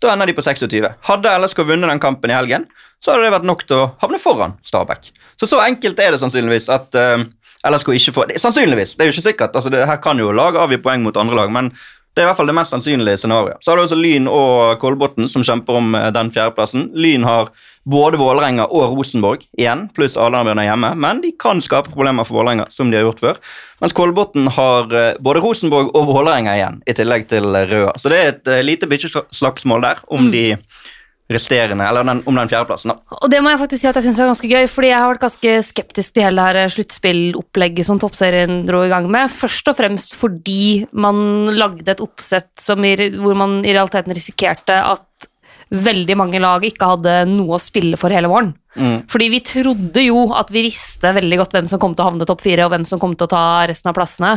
Da ender de på 26. Hadde LSK vunnet den kampen i helgen, så hadde det vært nok til å havne foran Stabæk. Så så enkelt er det sannsynligvis at uh, LSK ikke får det, Sannsynligvis, det er jo ikke sikkert. altså det, Her kan jo lag avgi poeng mot andre lag, men det er i hvert fall det mest sannsynlige scenarioet. Så har du også Lyn og Kolbotn som kjemper om eh, den fjerdeplassen. Lyn har både Vålerenga og Rosenborg igjen, pluss Arendal hjemme, men de kan skape problemer for Vålerenga, som de har gjort før. Mens Kolbotn har eh, både Rosenborg og Vålerenga igjen, i tillegg til Røa. Så det er et eh, lite bikkjeslagsmål der om mm. de resterende, eller den, om den fjerdeplassen. Og det må jeg faktisk si at jeg synes er ganske gøy, fordi jeg har vært ganske skeptisk til hele det her sluttspillopplegget som Toppserien dro i gang med. Først og fremst fordi man lagde et oppsett i, hvor man i realiteten risikerte at veldig mange lag ikke hadde noe å spille for hele våren. Mm. Fordi vi trodde jo at vi visste veldig godt hvem som kom til å havne topp fire, og hvem som kom til å ta resten av plassene.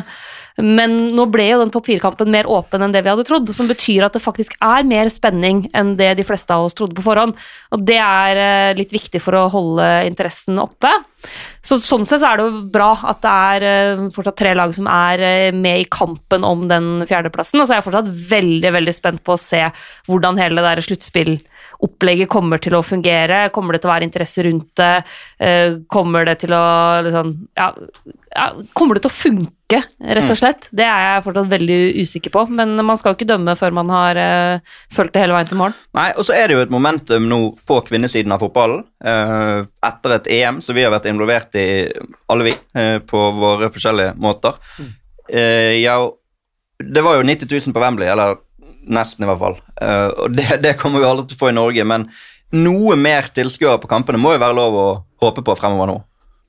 Men nå ble jo den topp fire-kampen mer åpen enn det vi hadde trodd, som betyr at det faktisk er mer spenning enn det de fleste av oss trodde på forhånd. Og det er eh, litt viktig for å holde interessen oppe. Så sånn sett så er det jo bra at det er eh, fortsatt tre lag som er eh, med i kampen om den fjerdeplassen. Og så er jeg fortsatt veldig, veldig spent på å se hvordan hele det der sluttspill opplegget kommer til å fungere? Kommer det til å være interesse rundt det? Eh, kommer det til å liksom ja, ja, Kommer det til å funke, rett og mm. slett? Det er jeg fortsatt veldig usikker på, men man skal jo ikke dømme før man har uh, fulgt det hele veien til mål. Nei, og så er det jo et momentum nå på kvinnesiden av fotballen. Uh, etter et EM så vi har vært involvert i, alle vi, uh, på våre forskjellige måter. Uh, ja, det var jo 90 000 på Wembley, eller Nesten, i hvert fall. Uh, og det, det, kommer vi aldri til å få i Norge, men noe mer tilskuere på kampene må jo være lov å håpe på fremover nå.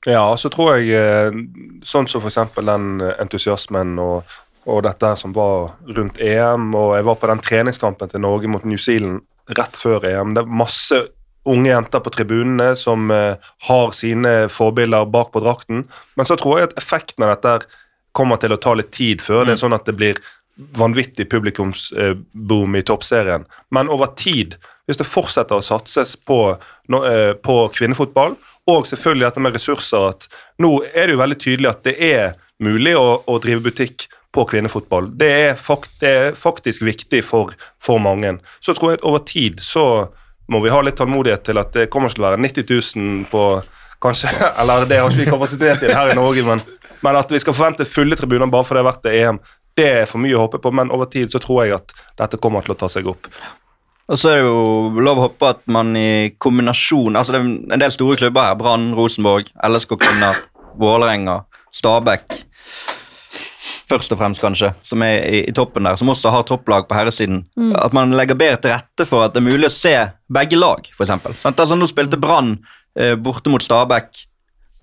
Ja, så tror jeg eh, sånn som f.eks. den entusiasmen og, og dette som var rundt EM, og jeg var på den treningskampen til Norge mot New Zealand rett før EM. Det er masse unge jenter på tribunene som uh, har sine forbilder bak på drakten. Men så tror jeg at effekten av dette kommer til å ta litt tid før mm. det er sånn at det blir vanvittig publikumsboom i toppserien. Men over tid, hvis det fortsetter å satses på, eh, på, kvinnefotball, og selvfølgelig dette med ressurser at Nå er det jo veldig tydelig at det er mulig å, å drive butikk på kvinnefotball. Det er, fakt, det er faktisk viktig for, for, mange. Så tror jeg at over tid så må vi ha litt tålmodighet til at det kommer til å være 90 000 på kanskje, Eller det har ikke vi kapasitet til her i Norge, men, men at vi skal forvente fulle tribuner bare fordi det har vært EM det er for mye å håpe på, men over tid så tror jeg at dette kommer til å ta seg opp. Og så er det jo lov å håpe at man i kombinasjon altså Det er en del store klubber her. Brann, Rosenborg, LSK Kvinner, Vålerenga, Stabæk Først og fremst, kanskje, som er i, i, toppen der, som også har topplag på herresiden. Mm. At man legger bedre til rette for at det er mulig å se begge lag, f.eks. Altså, nå spilte Brann eh, borte mot Stabæk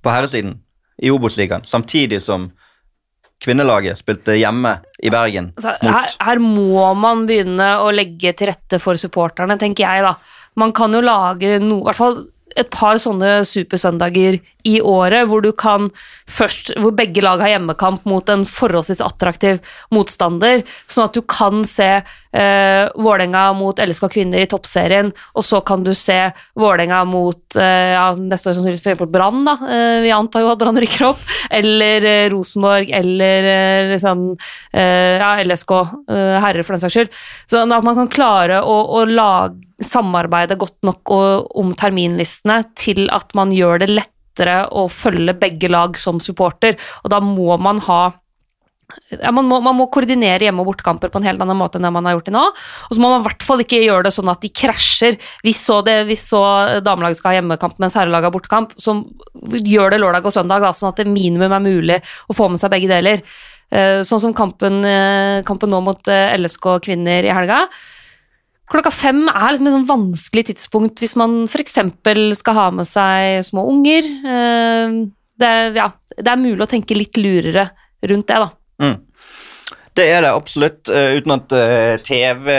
på herresiden i Obos-ligaen, samtidig som kvinnelaget spilte hjemme i Bergen. Altså, her, her, må man begynne å legge til rette for supporterne, tenker jeg, da. Man kan jo lage noe, i hvert fall et par sånne supersøndager i året hvor du kan først, hvor begge lag har hjemmekamp mot en forholdsvis attraktiv motstander, sånn at du kan se eh, Vålerenga mot LSK kvinner i toppserien, og så kan du se Vålerenga mot eh, ja, neste år sannsynligvis f.eks. Brann, da, eh, vi antar jo at Brann rykker opp, eller eh, Rosenborg, eller eh, liksom eh, ja, LSK herrer, for den saks skyld. Sånn at man kan klare å, å lage samarbeide godt nok om terminlistene til at man gjør det lettere å følge begge lag som supporter, og da må man ha man, må, man må koordinere hjemme- og bortekamper på en helt annen måte enn det man har gjort til nå. Og så må man i hvert fall ikke gjøre det sånn at de krasjer. Hvis så, det, hvis så damelaget skal ha hjemmekamp mens herrelaget har bortekamp, så gjør det lørdag og søndag, da, sånn at det minimum er mulig å få med seg begge deler. Eh, sånn som kampen, eh, kampen nå mot eh, LSK kvinner i helga. Klokka fem er liksom et sånn vanskelig tidspunkt hvis man f.eks. skal ha med seg små unger. Det, ja, det er mulig å tenke litt lurere rundt det, da. Mm. Det er det absolutt. eh, uten at eh, TV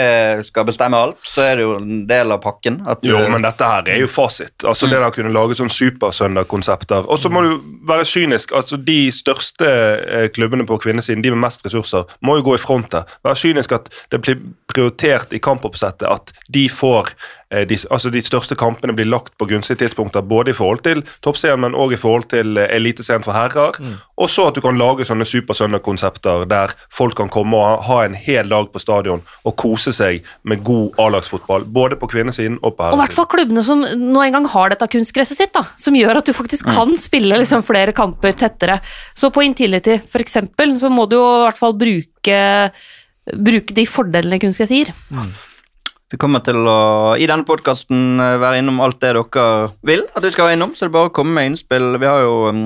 skal bestemme alt, så er det jo en del av pakken. Jo, men dette her er jo fasit. Altså Det å kunne lage sånn supersøndag-konsepter. Og så må du være kynisk. altså De største eh, klubbene på kvinnesiden, de med mest ressurser, må jo gå i front der. Være kynisk at det blir prioritert i kampoppsettet at de får de, altså de største kampene blir lagt på gunstige tidspunkter, både i forhold til toppserien, men òg i forhold til eh, eliteserien for herrer. Og så at du kan lage sånne supersøndag-konsepter der folk kan komme og ha, en hel dag på stadion og kose seg med god A-lagsfotball, både på kvinnesiden og på herresiden. Og i hvert fall klubbene som nå engang har dette kunstgresset sitt, da, som gjør at du faktisk kan spille liksom flere kamper tettere. Så på Intility for eksempel, så må du jo i hvert fall bruke, bruke de fordelene kunstgress gir. Vi kommer til å i denne podkasten være innom alt det dere vil at vi skal være innom, så det er bare å komme med innspill. Vi har jo um,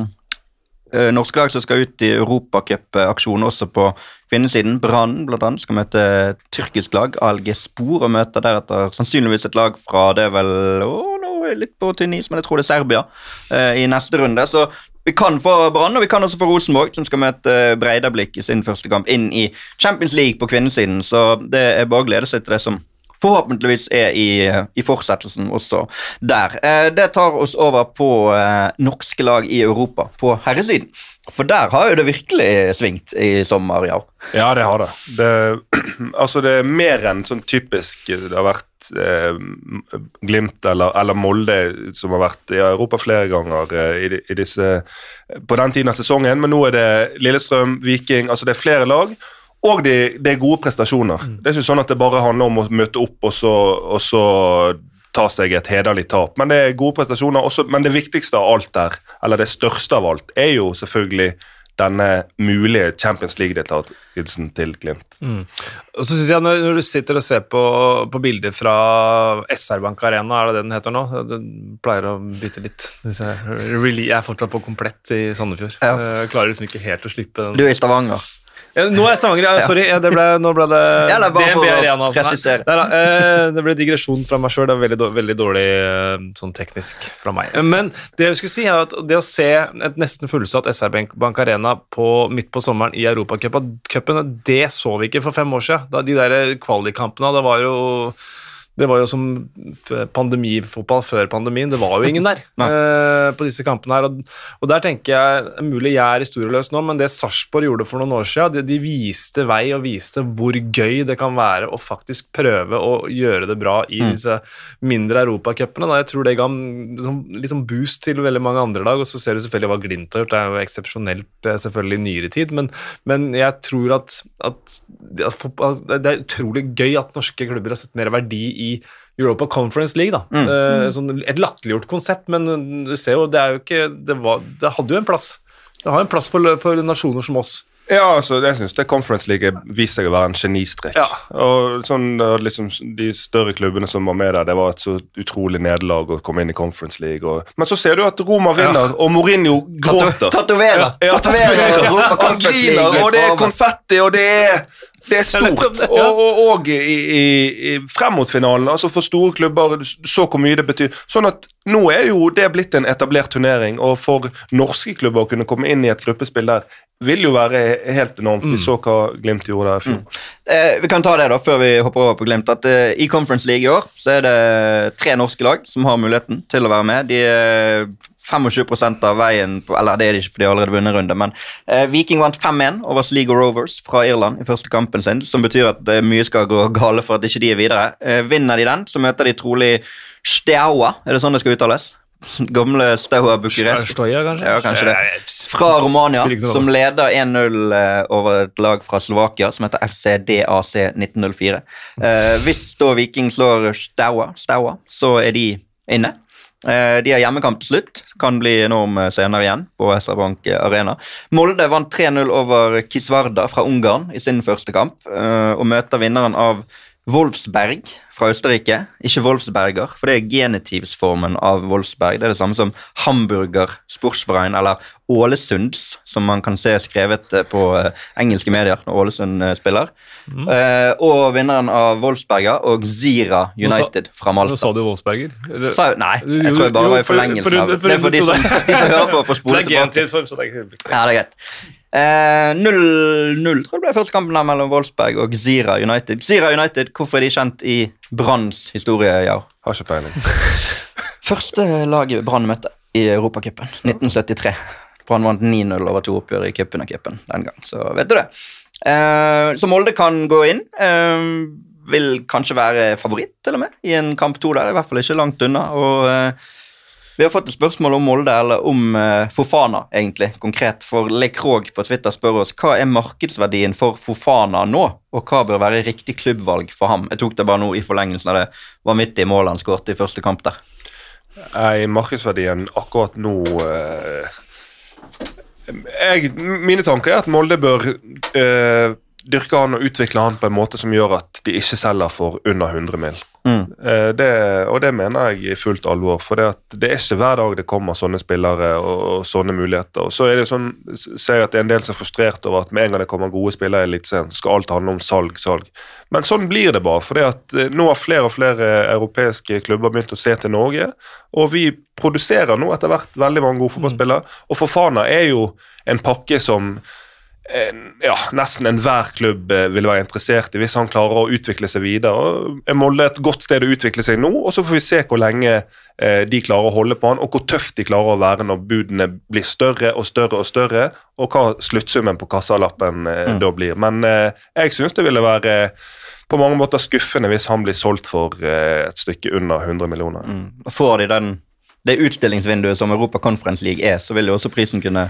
eh, norske lag som skal ut i europacupaksjon også på kvinnesiden. Brann annet skal møte tyrkisk lag, ALG Spor, og møter deretter sannsynligvis et lag fra det vel å, nå er jeg litt på tynn is, men jeg tror det er Serbia eh, i neste runde. Så vi kan få Brann, og vi kan også få Rosenborg, som skal møte eh, Breidablikk i sin første kamp inn i Champions League på kvinnesiden. Så det er bare å glede seg til det som forhåpentligvis er i, i fortsettelsen også der. Eh, det tar oss over på eh, norske lag i Europa på herresiden. For der har jo det virkelig svingt i sommer, ja. Ja, det har det. det. Altså, det er mer enn sånn typisk Det har vært eh, Glimt eller, eller Molde som har vært i Europa flere ganger eh, i, i disse, på den tiden av sesongen, men nå er det Lillestrøm, Viking Altså, det er flere lag. Og det, det er gode prestasjoner. Det er ikke sånn at det bare handler om å møte opp og så, og så ta seg et hederlig tap. Men det er gode prestasjoner. Også, men det viktigste av alt der, eller det største av alt, er jo selvfølgelig denne mulige Champions League-deltakelsen til Glimt. Og så synes jeg når, når du sitter og ser på, på bilder fra SR Bank Arena, er det det den heter nå? Den pleier å bytte litt. Jeg er fortsatt på komplett i Sandefjord. Ja. Jeg klarer liksom ikke helt å slippe den. Du er i Stavanger. Ja, nå er Stavanger, ja, sorry. Det ble, nå ble det Ja, det DNB Arena. altså. Nei, da. Eh, det ble digresjon fra meg sjøl. Det er veldig, veldig dårlig eh, sånn teknisk fra meg. Eh, Men det jeg skulle si er at det å se et nesten fullsatt SR Bank Bank Arena på, midt på sommeren i Europacupen, det så vi ikke for fem år siden. Da de der kvalikkampene, det var jo det var jo som pandemifotball før pandemien. Det var jo ingen der eh, på disse kampene her. Og, og der tenker jeg, mulig jeg er historieløs nå, men det Sarpsborg gjorde for noen år siden, de, de viste vei og viste hvor gøy det kan være å faktisk prøve å gjøre det bra i disse mindre europacupene. Jeg tror det ga sånn- litt sånn boost til veldig mange andre lag, og så ser du selvfølgelig hva Glimt har gjort. Det er jo eksepsjonelt eh, selvfølgelig i nyere tid, men, men jeg tror at, at, at at det er utrolig gøy at norske klubber har sett mer verdi i Europa Conference League. da. Eh, sånn, et latterliggjort konsept, men du ser jo, det er jo ikke Det, var, det hadde jo en plass. Det har en plass for, for nasjoner som oss. Ja, altså, jeg syns Conference League viste seg å være en genistrek. Ja. Og sånn, liksom, De større klubbene som var med der, det var et så utrolig nederlag å komme inn i Conference League. Og, men så ser du at Roma vinner, og Mourinho gråter. Tatoverer! Ja, Tatoverer! Ja, Han Conference griner, og det er konfetti, og det er det er stort. Og, og, og i, i, i, frem mot finalen, altså for store klubber, så hvor mye det betyr. Sånn at nå er jo det blitt en etablert turnering, og for norske klubber å kunne komme inn i et gruppespill der, vil jo være helt enormt. Vi så hva Glimt gjorde der i fjor. Eh, vi kan ta det da, før vi hopper over på Glimt. at eh, I Conference League i år så er det tre norske lag som har muligheten til å være med. De er 25 av veien på, Eller det er de ikke, for de har allerede vunnet runde. Men eh, Viking vant 5-1 over Sligo Rovers fra Irland i første kampen sin. Som betyr at eh, mye skal gå gale for at ikke de er videre. Eh, vinner de den, så møter de trolig Steaua. Er det sånn det skal uttales? Gamle Staua Bucuresti. Kanskje? Ja, kanskje det. Fra Romania, som leder 1-0 eh, over et lag fra Slovakia som heter FCDAC 1904. Eh, hvis da Viking slår Staua, Staua, så er de inne. Eh, De har hjemmekamp til slutt. Kan bli enorm eh, senere igjen på SR Bank Arena. Molde vant 3-0 over Kisvarda fra Ungarn i sin første kamp, eh, og møter vinneren av Wolfsberg fra Østerrike. Ikke Wolfsberger, for det er genitivsformen av Wolfsberg. Det er det samme som Hamburger Sportsverein, eller Ålesunds, som man kan se skrevet eh, på eh, engelske medier når Ålesund eh, spiller. Eh, og vinneren av Wolfsberger og Zira United fra Nå Malta. sa du Wolfsberger. Eller- Sa, nei, jeg tror jeg bare jo, var i for- forlengelsen for- av Det er for de som, de som hører på, får spole tilbake. Ja, det er greit. Eh, 0-0 tror jeg ble første kampen her mellom Wolfsberg og Zira United. Zira United, Hvorfor er de kjent i Branns historie? Ja. Har ikke peiling. Første laget Brann møtte i Europacupen, 1973. Brann vant 9-0 over to oppgjør i cupen og cupen den gang, så vet du det. Eh, så Molde kan gå inn. Eh, vil kanskje være favoritt til og med i en kamp to der, i hvert fall ikke langt unna. og... Eh, vi har fått et spørsmål om Molde, eller om uh, Fofana, egentlig, konkret. For Le Krog på Twitter spør oss hva er markedsverdien for Fofana nå, og hva bør være riktig klubbvalg for ham. Jeg tok det bare nå i forlengelsen av det vanvittige målet han skåret i første kamp der. Nei, markedsverdien akkurat nå uh, jeg, Mine tanker er at Molde bør eh, dyrke han og utvikle han på en måte som gjør at de ikke selger for under 100 mil. Mm. Eh, det, og det mener jeg i fullt alvor. For det, at det er ikke hver dag det kommer sånne spillere og, og sånne muligheter. Og så er det sånn, ser jeg at det er en del som er frustrert over at med en gang det kommer gode spillere i Eliteserien, skal alt handle om salg, salg. Men sånn blir det bare. For nå har flere og flere europeiske klubber begynt å se til Norge. Og vi produserer nå etter hvert veldig mange gode fotballspillere. Og Fofana er jo en pakke som ja, nesten enhver klubb eh, vil være interessert i hvis han klarer å utvikle seg videre. Er Molde et godt sted å utvikle seg nå, og så får vi se hvor lenge eh, de klarer å holde på han, og hvor tøft de klarer å være når budene blir større og større og større, og hva sluttsummen på kassalappen eh, Mm. da blir. Men jeg syns det ville være på mange måter skuffende hvis han blir solgt for et stykke under 100 millioner. Mm. Får de den, det utstillingsvinduet som Europa Conference League er, så vil jo også prisen kunne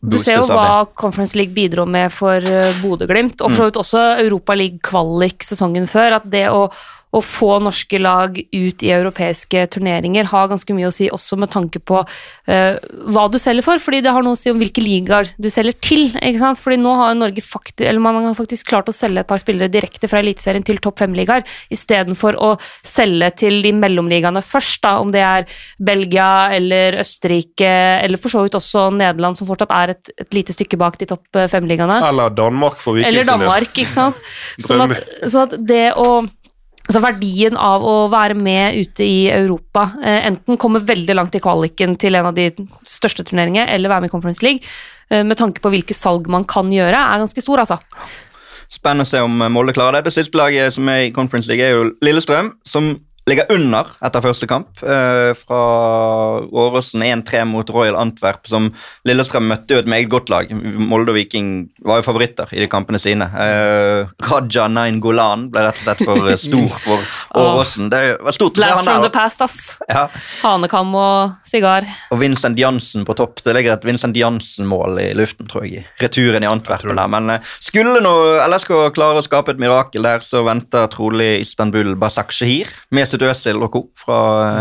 Du ser jo hva. Conference League bidro med for uh, Bodø-Glimt, og for så vidt også Europa League-kvalik sesongen før. At det å, å få norske lag ut i europeiske turneringer har ganske mye å si, også med tanke på uh, hva du selger for, fordi det har noe å si om hvilke ligaer du selger til. ikke sant? Fordi nå har Norge faktisk, eller man har faktisk klart å selge et par spillere direkte fra Eliteserien til topp fem-ligaer, istedenfor å selge til de mellomligaene først, da, om det er Belgia eller Østerrike, eller for så vidt også Nederland, som fortsatt er et, et lite stykke bak de topp eh, fem-ligaene. Eller Danmark for Viking Eller. Danmark, ikke sant. Sånn at, sånn at det å Altså Verdien av å være med ute i Europa, eh, enten komme veldig langt i kvaliken til en av de største turneringene, eller være med i Conference League, eh, med tanke på hvilke salg man kan gjøre, er ganske stor, altså. Spennende å se om Molde klarer det. Det siste laget som er i Conference League, er jo Lillestrøm, som ligger under etter første kamp. Eh, fra Åråsen 1-3 mot Royal Antwerp, som Lillestrøm møtte jo et meget godt lag. Molde og Viking var jo favoritter i de kampene sine. Eh, Raja Nain Golan ble rett og slett for eh, stor for Åråsen. Det var stort Last from the past, ass. Ja. Hanekam og sigar. Og Vincent Jansen på topp. Det ligger et Vincent Jansen-mål i luften, tror jeg, i returen i Antwerpen. der. Men eh, skulle nå LSK klare å skape et mirakel der, så venter trolig Istanbul Basaksehir med Mesut Özil og co. fra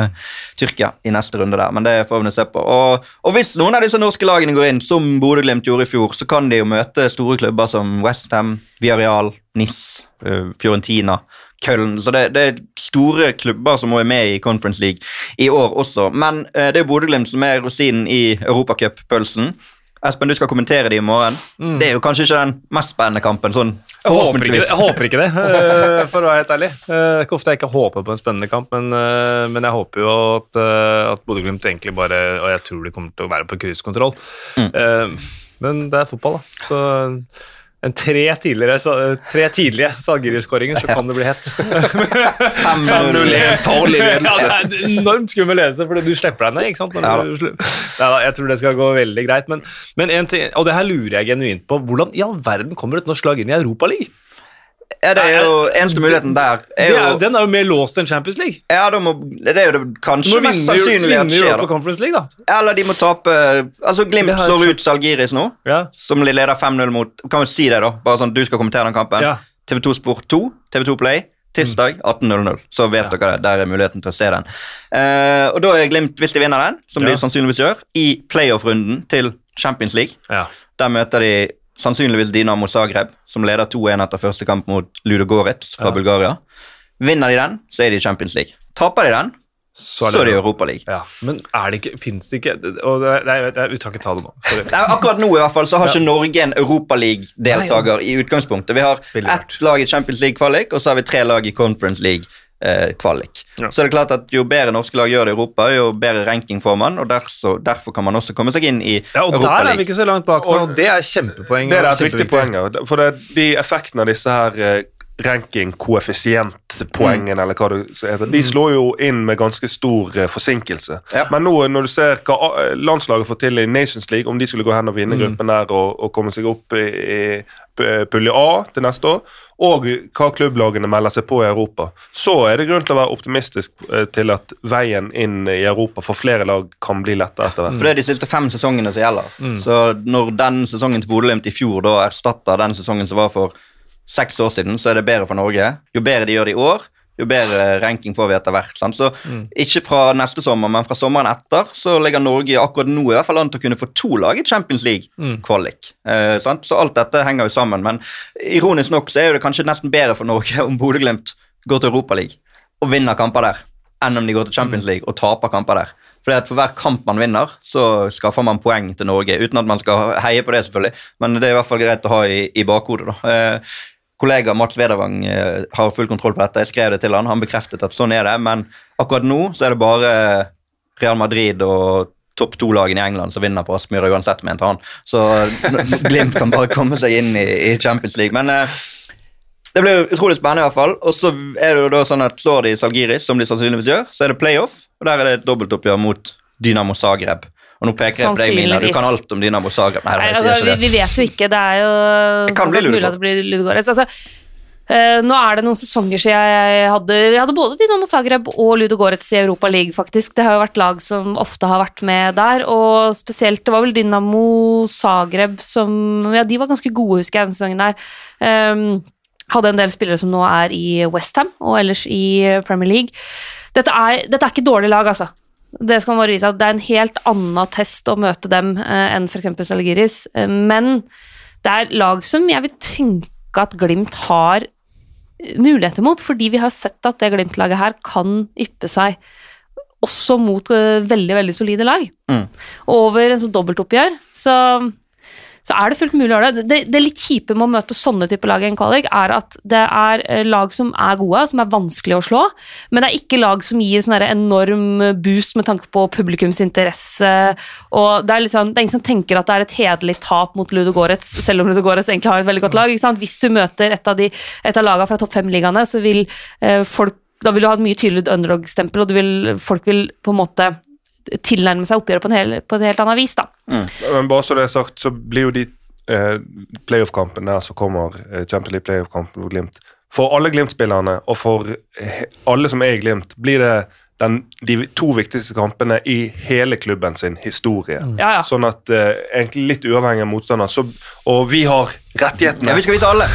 uh, Tyrkia i neste runde der. Men det får vi se på. Og, og hvis noen av disse norske lagene går inn, som Bodø-Glimt gjorde i fjor, så kan de jo møte store klubber som Westham, Viareal, Nis, uh, Fiorentina. Köln, så det, det er store klubber som være med i Conference League i år også. Men uh, det er Bodø-Glimt som er rosinen i Europacup-pølsen. Espen, du skal kommentere det i morgen. Det er jo kanskje ikke den mest spennende kampen. sånn Jeg håper ikke det, jeg håper ikke det eh, for å være helt ærlig. Eh, Det er ikke ofte jeg ikke håper på en spennende kamp, men, eh, men jeg håper jo at, eh, at Bodø-Glimt egentlig bare Og jeg tror de kommer til å være på cruisekontroll. Mm. Eh, Men det er fotball, da. Så en tre, tidligere, sa- tre tidlige Salgiri-skåringer, så kan det bli hett. 5-0 er en farlig Ja, ledelse. det er en enormt skummel ledelse, for du slipper deg ned. ikke sant? Ja slu- jeg tror det skal gå veldig greit. Men, men en ting, og det her lurer jeg genuint på. Hvordan i all verden kommer et norsk lag inn i Europaligaen? Ja, det er jo eneste muligheten der. Er jo, Den er jo mer låst enn Champions League. ja, da må, det er jo det kanskje må mest vinne, sannsynlig at skjer. Europa League, da. Eller de må tape Altså, Glimt slår ut Salgiris nå, Ja. som leder 5-0 mot Kan vi si det, da? Bare sånn du skal kommentere den kampen. Ja. TV2 Sport 2, TV2 Play, Tirsdag 18.00. Så vet Ja. dere det. Der er muligheten til å se den. Uh, og da er Glimt, hvis de vinner den, som de sannsynligvis gjør, i playoff-runden til Champions League. Ja. Der møter de sannsynligvis Dinamo Zagreb, som leder 2-1 etter første kamp mot Ludo Goretz fra Ja. Bulgaria. Vinner de den, så er de i Champions League. Taper de den, så er de i Europa League. Ja, Men er det ikke, fins det ikke det, Nei, jeg vi skal ikke ta det nå. Nei, akkurat nå i hvert fall så har Ja. ikke Norge en Europaliga-deltaker i utgangspunktet. Vi har ett lag i Champions League-kvalik, og så har vi tre lag i Conference League-kvalik. Ja. Så det er klart at jo bedre norske lag gjør det i Europa, jo bedre ranking får man, og derfor, derfor kan man også komme seg inn i Ja, og Der er vi ikke så langt bak og det er kjempepoeng. Det er et viktig poeng. For det, de effektene av disse her eh, ranking-koeffisientpoengene, eller hva det heter, de slår jo inn med ganske stor eh, forsinkelse. Ja. Men nå når du ser hva eh, landslaget får til i Nations League, om de skulle gå hen og vinne Mm. gruppen der og, og komme seg opp i, i pulje A til neste år, og hva klubblagene melder seg på i Europa, så er det grunn til å være optimistisk eh, til at veien inn i Europa for flere lag kan bli lettere etter hvert. For det er de siste fem sesongene som gjelder. Mm. Så når den sesongen til Bodø-Glimt i fjor da erstatter den sesongen som var for seks år siden, så er det bedre for Norge. Jo bedre de gjør det i år, jo bedre ranking får vi etter hvert. Sant? Så Mm. ikke fra neste sommer, men fra sommeren etter, så ligger Norge akkurat nå i hvert fall an til å kunne få to lag i Champions Mm. League-kvalik. Eh, så alt dette henger jo sammen. Men ironisk nok så er det kanskje nesten bedre for Norge om Bodø-Glimt går til Europaligaen og vinner kamper der, enn om de går til Champions League og taper kamper der. Fordi at For hver kamp man vinner, så skaffer man poeng til Norge. Uten at man skal heie på det, selvfølgelig, men det er i hvert fall greit å ha i, i bakhodet. da. Eh, kollega Mats Vedervang eh, har full kontroll på dette. Jeg skrev det til han, han bekreftet at sånn er det. Men akkurat nå så er det bare Real Madrid og topp to-lagene i England som vinner på Aspmyra uansett, mente han. Så Glimt kan bare komme seg inn i, i Champions League. Men eh, det blir utrolig spennende, i hvert fall. Og så er det jo da sånn at slår de Salgiris, som de sannsynligvis gjør, så er det playoff, og der er det et dobbeltoppgjør mot Dynamo Zagreb. Og nå peker jeg på deg, Mina. Du kan alt om Dynamo Zagreb. Nei, Nei, altså, vi, vi vet jo ikke. Det er jo Det kan bli mulig at det blir Ludogorets. Altså, uh, nå er det noen sesonger siden jeg hadde Jeg hadde både Dinamo Zagreb og Ludogorets i Europa League, faktisk. Det har jo vært lag som ofte har vært med der, og spesielt Det var vel Dinamo Zagreb som Ja, de var ganske gode, husker jeg, den sesongen der. Um, hadde en del spillere som nå er i Westham og ellers i Premier League. Dette er, dette er ikke dårlig lag, altså. Det skal man bare vise at det er en helt annen test å møte dem eh, enn f.eks. Salgiris. Eh, men det er lag som jeg vil tenke at Glimt har eh, muligheter mot, fordi vi har sett at det Glimt-laget her kan yppe seg også mot eh, veldig, veldig solide lag. Mm. Over en sånn dobbeltoppgjør, så, så er det fullt mulig å gjøre det. det. Det litt kjipe med å møte sånne typer lag i en kvalik, er at det er eh, lag som er gode, som er vanskelig å slå, men det er ikke lag som gir sånn enorm boost med tanke på publikums interesse, og det er, liksom, det er ingen som tenker at det er et hederlig tap mot Ludogorets, selv om Ludogorets egentlig har et veldig godt lag. Ikke sant? Hvis du møter et av, de, et av lagene fra topp fem-ligaene, så vil eh, folk da vil du ha et mye tydeligere underdog-stempel, og vil, folk vil på en måte tilnærme seg oppgjøret på, hel, på et helt annet vis. da. Men bare så det er sagt, så blir jo de eh, playoff-kampene der som kommer, eh, Champions League playoff-kampen for Glimt For alle Glimt-spillerne og for alle som er i Glimt, blir det den, de to viktigste kampene i hele klubben sin historie. Ja, ja. Sånn at eh, egentlig litt uavhengig av motstander, så, og vi har rettighetene. Ja, vi skal vise alle.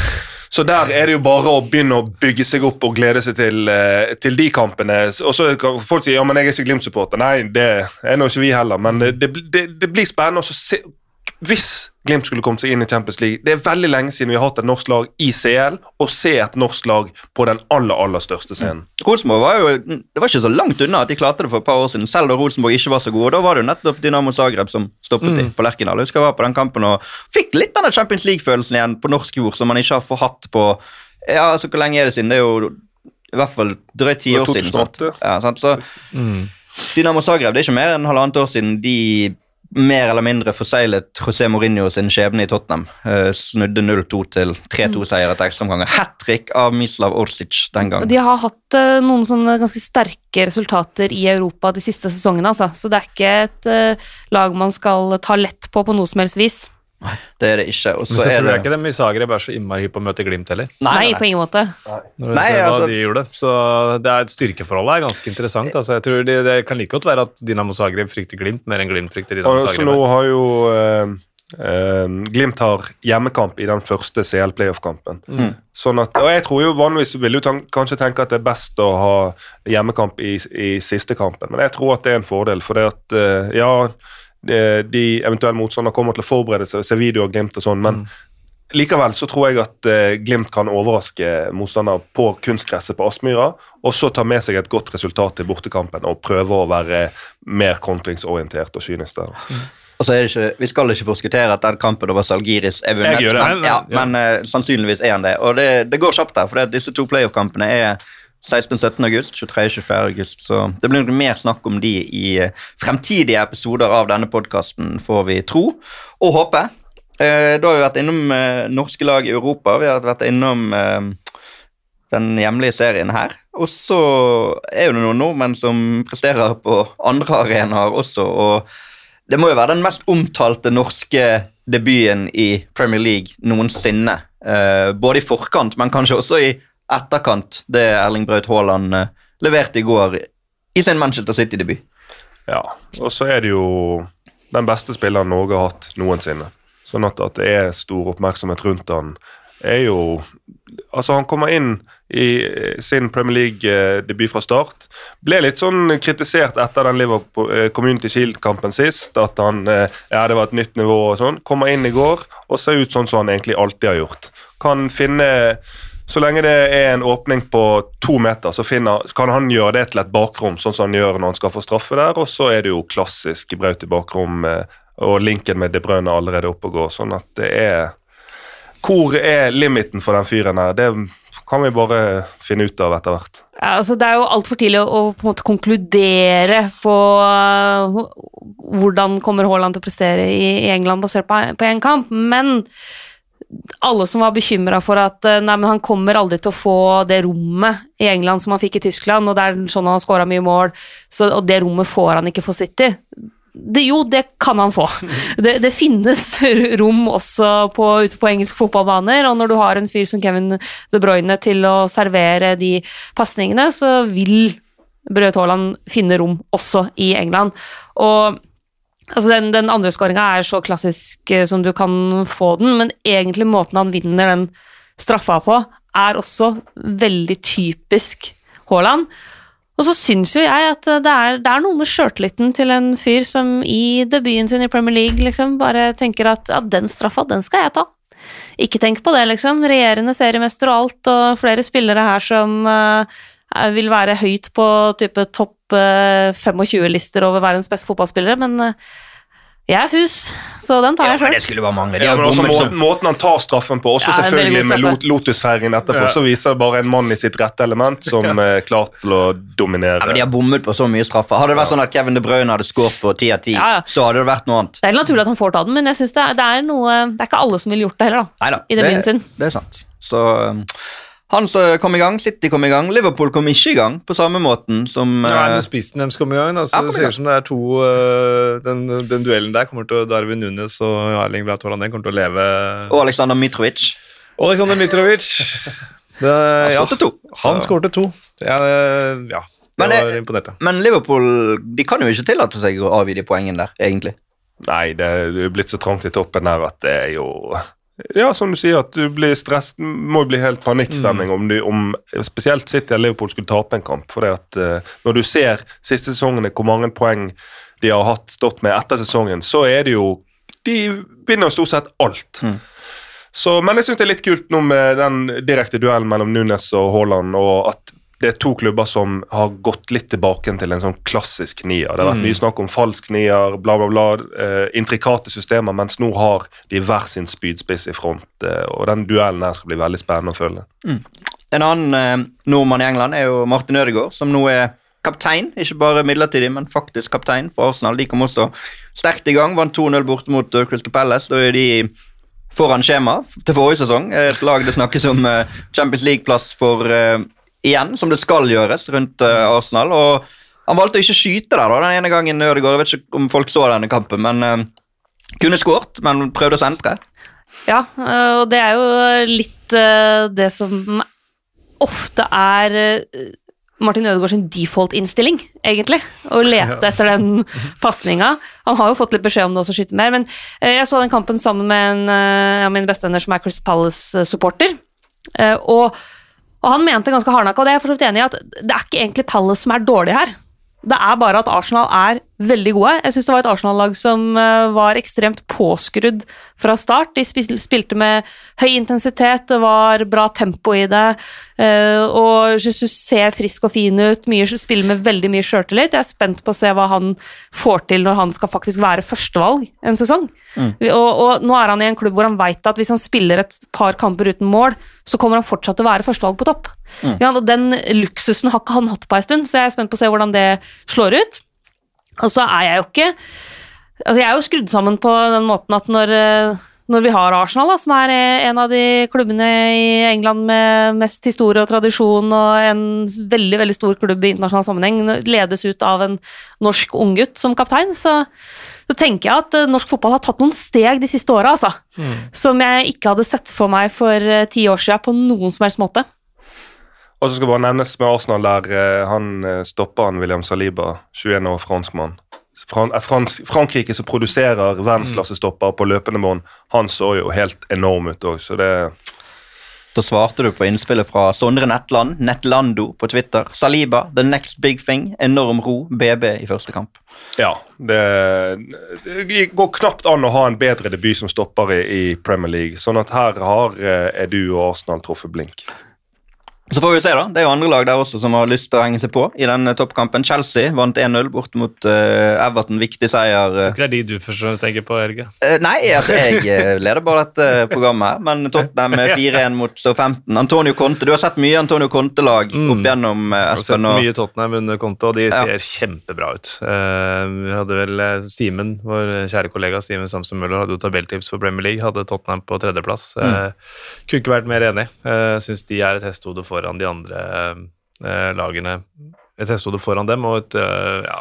Så der er det jo bare å begynne å bygge seg opp og glede seg til, eh, til de kampene. Og så kan folk si ja, men jeg er ikke Glimt-supporter. Nei, det er nå ikke vi heller. Men det, det, det, blir spennende å se Hvis Glimt skulle kommet seg inn i Champions League Det er veldig lenge siden vi har hatt et norsk lag i CL, og se et norsk lag på den aller, aller største scenen. Rosenborg var jo det var ikke så langt unna at de klarte det for et par år siden, selv da Rosenborg ikke var så gode. Da var det jo nettopp Dynamo Zagreb som stoppet de på Lerkendal. Jeg husker jeg var på den kampen og fikk litt av den Champions League-følelsen igjen på norsk jord, som man ikke har forhatt hatt på Ja, altså hvor lenge er det siden? Det er jo i hvert fall drøyt ti år siden. Sant? 2008. Ja, sant? Så Mm. Dynamo Zagreb det er ikke mer enn halvannet år siden de mer eller mindre forseglet José Mourinho sin skjebne i Tottenham. Uh, snudde 0-2 til 3-2-seier etter ekstraomganger. Hat trick av Mislav Orsic den gangen. De har hatt uh, noen sånne ganske sterke resultater i Europa de siste sesongene, altså. Så det er ikke et uh, lag man skal ta lett på på noe som helst vis. Det er det ikke. Og Men så er tror jeg det ikke dem i Zagreb er så innmari hypp på å møte Glimt heller. Nei, på ingen måte. Når du Nei, ser hva altså- de gjorde. Så det er et styrkeforhold er ganske interessant. Altså, jeg tror det, det kan like godt være at Dinamo Zagreb frykter Glimt mer enn Glimt frykter Dinamo Og så Zagreb. nå har jo eh, Eh, Glimt har hjemmekamp i den første CL playoff-kampen. Mm. Sånn at, og jeg tror jo vanligvis vil du kanskje tenke at det er best å ha hjemmekamp i, i siste kampen, men jeg tror at det er en fordel. For det at, eh, ja, de, de eventuelle motstanderne kommer til å forberede seg og se videoer av Glimt og sånn, men likevel så tror jeg at eh, Glimt kan overraske motstandere på kunstgresset på Aspmyra, og så ta med seg et godt resultat til bortekampen og prøve å være mer kontringsorientert og kynisk der. Og så er det ikke, Vi skal ikke forskuttere at den kampen over Salgiris er vunnet, men, ja, men eh, sannsynligvis er han det. Og det, det går kjapt her, for disse to playoff-kampene er 16-17 august, 23-24 august, så det blir mer snakk om de i eh, fremtidige episoder av denne podkasten, får vi tro og håpe. Eh, da har vi vært innom eh, norske lag i Europa, vi har vært innom den hjemlige serien her. Og så er det noen nordmenn som presterer på andre arenaer også, og det må jo være den mest omtalte norske debuten i Premier League noensinne. Både i forkant, men kanskje også i etterkant, det Erling Braut Haaland eh, leverte i går i sin Manchester City-debut. Ja, og så er det jo den beste spilleren Norge har hatt noensinne. Sånn at, at det er stor oppmerksomhet rundt han, er jo Altså, han kommer inn i eh, sin Premier League-debut fra start. Ble litt sånn kritisert etter den Liverpool eh, Community Shield-kampen sist. At han eh, Ja, det var et nytt nivå og sånn. Kommer inn i går og ser ut sånn som han egentlig alltid har gjort. Kan finne så lenge det er en åpning på to meter, så, finner, så kan han gjøre det til et bakrom, sånn som han gjør når han skal få straffe der. Og så er det jo klassisk Braut i bakrom, eh, og linken med De Bruyne er allerede oppe og går. Sånn at det er Hvor er limiten for den fyren her? Det kan vi bare finne ut av etter hvert. Ja, altså det er jo altfor tidlig å, på en måte konkludere på uh, hvordan kommer Haaland til å prestere i, England basert på én kamp, men alle som var bekymra for at uh, nei, men han kommer aldri til å få det rommet i England som han fikk i Tyskland, og det er sånn han har skåra mye mål, så, og det rommet får han ikke for City. Det, jo, det kan han få. Det, det finnes rom også på, ute på engelske fotballbaner, og når du har en fyr som Kevin De Bruyne til å servere de pasningene, så vil Braut Haaland finne rom også i England. Og altså den, den andre skåringa er så klassisk eh, som du kan få den, men egentlig måten han vinner den straffa på, er også veldig typisk Haaland. Og så syns jo jeg at det er, det er noe med sjøltilliten til en fyr som i debuten sin i Premier League liksom bare tenker at ja, den straffa, den skal jeg ta. Ikke tenk på det, liksom. Regjerende seriemester og alt, og flere spillere her som eh, vil være høyt på type topp eh, 25-lister over verdens beste fotballspillere, men eh, jeg er fus, så den tar jeg men Ja, det skulle være mange. Ja, men også bommet måten, måten han tar straffen på, også Ja, selvfølgelig med lot Lotus-feiringen etterpå, Ja. så viser det bare en mann i sitt rette element som er klar til å dominere. ja, men De har bommet på så mye straffer. Hadde det vært sånn at Kevin De Bruyne hadde skåret på 10 av 10, Ja, ja. så hadde det vært noe annet. Det er helt naturlig at han får ta den, men jeg synes det, er, det er noe Det er ikke alle som ville gjort det heller, da. Neida, I debuten det, sin. Det er sant. Så um, han som kom i gang, City kom i gang, Liverpool kom ikke i gang på samme måten som Nei, eh, men spissen deres kom i gang. Da, så Ja, det ser ut som det er to uh, den, den duellen der kommer til å Darwin Nunes og Erling Braut Haaland kommer til å leve Og Aleksandr Mitrovic. Og Aleksandr Mitrovic. Det, Han ja, skåret to. han skårte to. Ja, ja det Men var imponert. ja. Men Liverpool de kan jo ikke tillate seg å avgi de poengene der, egentlig. Nei, det er blitt så trangt i toppen her at det er jo Ja, som du sier, at du blir stresset Må bli helt panikkstemning om, du, om spesielt City eller Liverpool skulle tape en kamp. For det at uh, når du ser siste sesongene hvor mange poeng de har hatt stått med etter sesongen, så er det jo De vinner stort sett alt. Mm. Så, men jeg syns det er litt kult nå med den direkte duellen mellom Nunes og Haaland, og at det er to klubber som har gått litt tilbake til en sånn klassisk nier. Det har vært Mm. mye snakk om falsk nier, bla, bla, bla. Eh, intrikate systemer, mens nå har de hver sin spydspiss i front. Eh, og den duellen her skal bli veldig spennende å følge. En annen eh, nordmann i England er jo Martin Ødegaard, som nå er kaptein. Ikke bare midlertidig, men faktisk kaptein for Arsenal. De kom også sterkt i gang, vant 2-0 borte mot eh, Crystal Palace. Da er de foran skjema til forrige sesong. Et lag det snakkes om eh, Champions League-plass for eh, igjen, som det skal gjøres rundt eh, Arsenal. og Han valgte å ikke skyte der da, den ene gangen Ødegaard. Jeg vet ikke om folk så denne kampen, men eh, kunne skåret, men prøvde å sentre. Ja, og det er jo litt det som ofte er Martin Ødegaard sin default-innstilling, egentlig. Å lete etter den pasninga. Han har jo fått litt beskjed om det også, skyte mer, men eh, jeg så den kampen sammen med en av ja, mine bestevenner som er Chris Palace-supporter. Eh, og, og han mente ganske hardnakka, og det er jeg for enig i, at det er ikke egentlig Palace som er dårlig her. Det er bare at Arsenal er veldig gode. Jeg syns det var et Arsenal-lag som eh, var ekstremt påskrudd fra start. De spilte med høy intensitet, det var bra tempo i det. eh, Og Jesus ser frisk og fin ut, mye, spiller med veldig mye sjøltillit. Jeg er spent på å se hva han får til når han skal faktisk være førstevalg en sesong. Og, og nå er han i en klubb hvor han veit at hvis han spiller et par kamper uten mål, så kommer han fortsatt til å være førstevalg på topp. Ja, og den luksusen har ikke han hatt på ei stund, så jeg er spent på å se hvordan det slår ut. Og så er jeg jo ikke Altså, jeg er jo skrudd sammen på den måten at når, eh, når vi har Arsenal, da, som er eh, en av de klubbene i England med mest historie og tradisjon, og en veldig veldig stor klubb i internasjonal sammenheng, ledes ut av en norsk unggutt som kaptein, så, så tenker jeg at eh, norsk fotball har tatt noen steg de siste åra, altså. Som jeg ikke hadde sett for meg for ti år siden på noen som helst måte. Og så skal bare nevnes med Arsenal der eh, han eh, stopper han William Saliba, 21 år franskmann. Fran eh, Frans Frankrike som produserer verdensklassestopper på løpende bånd, han så jo helt enorm ut òg, så det Da svarte du på innspillet fra Sondre Netland, Netlando på Twitter. Saliba, the next big thing. Enorm ro, BB i første kamp. Ja. Det, det går knapt an å ha en bedre debut som stopper i, i Premier League, sånn at her har Edu og Arsenal truffet blink. Så får vi se, da. Det er jo andre lag der også som har lyst til å henge seg på i den eh, toppkampen. Chelsea vant 1-0 bort mot uh, Everton. Viktig seier. eh. Tror ikke det er de du først tenker på, Erge. Uh, nei, altså, jeg leder bare dette programmet, her, men Tottenham 4-1 mot Southampton. Antonio Conte, Du har sett mye Antonio Conte-lag Mm. opp gjennom sett Espen. Og, mye Tottenham under Conte, og de Ja. ser kjempebra ut. Vi hadde vel Simen, vår kjære kollega Simen Samson Møller, hadde jo tabelltips for Premier League. Hadde Tottenham på tredjeplass. Mm. kunne ikke vært mer enig. Uh, Syns de er et hestehode foran de andre eh, lagene. Et hestehode foran dem og et eh, ja,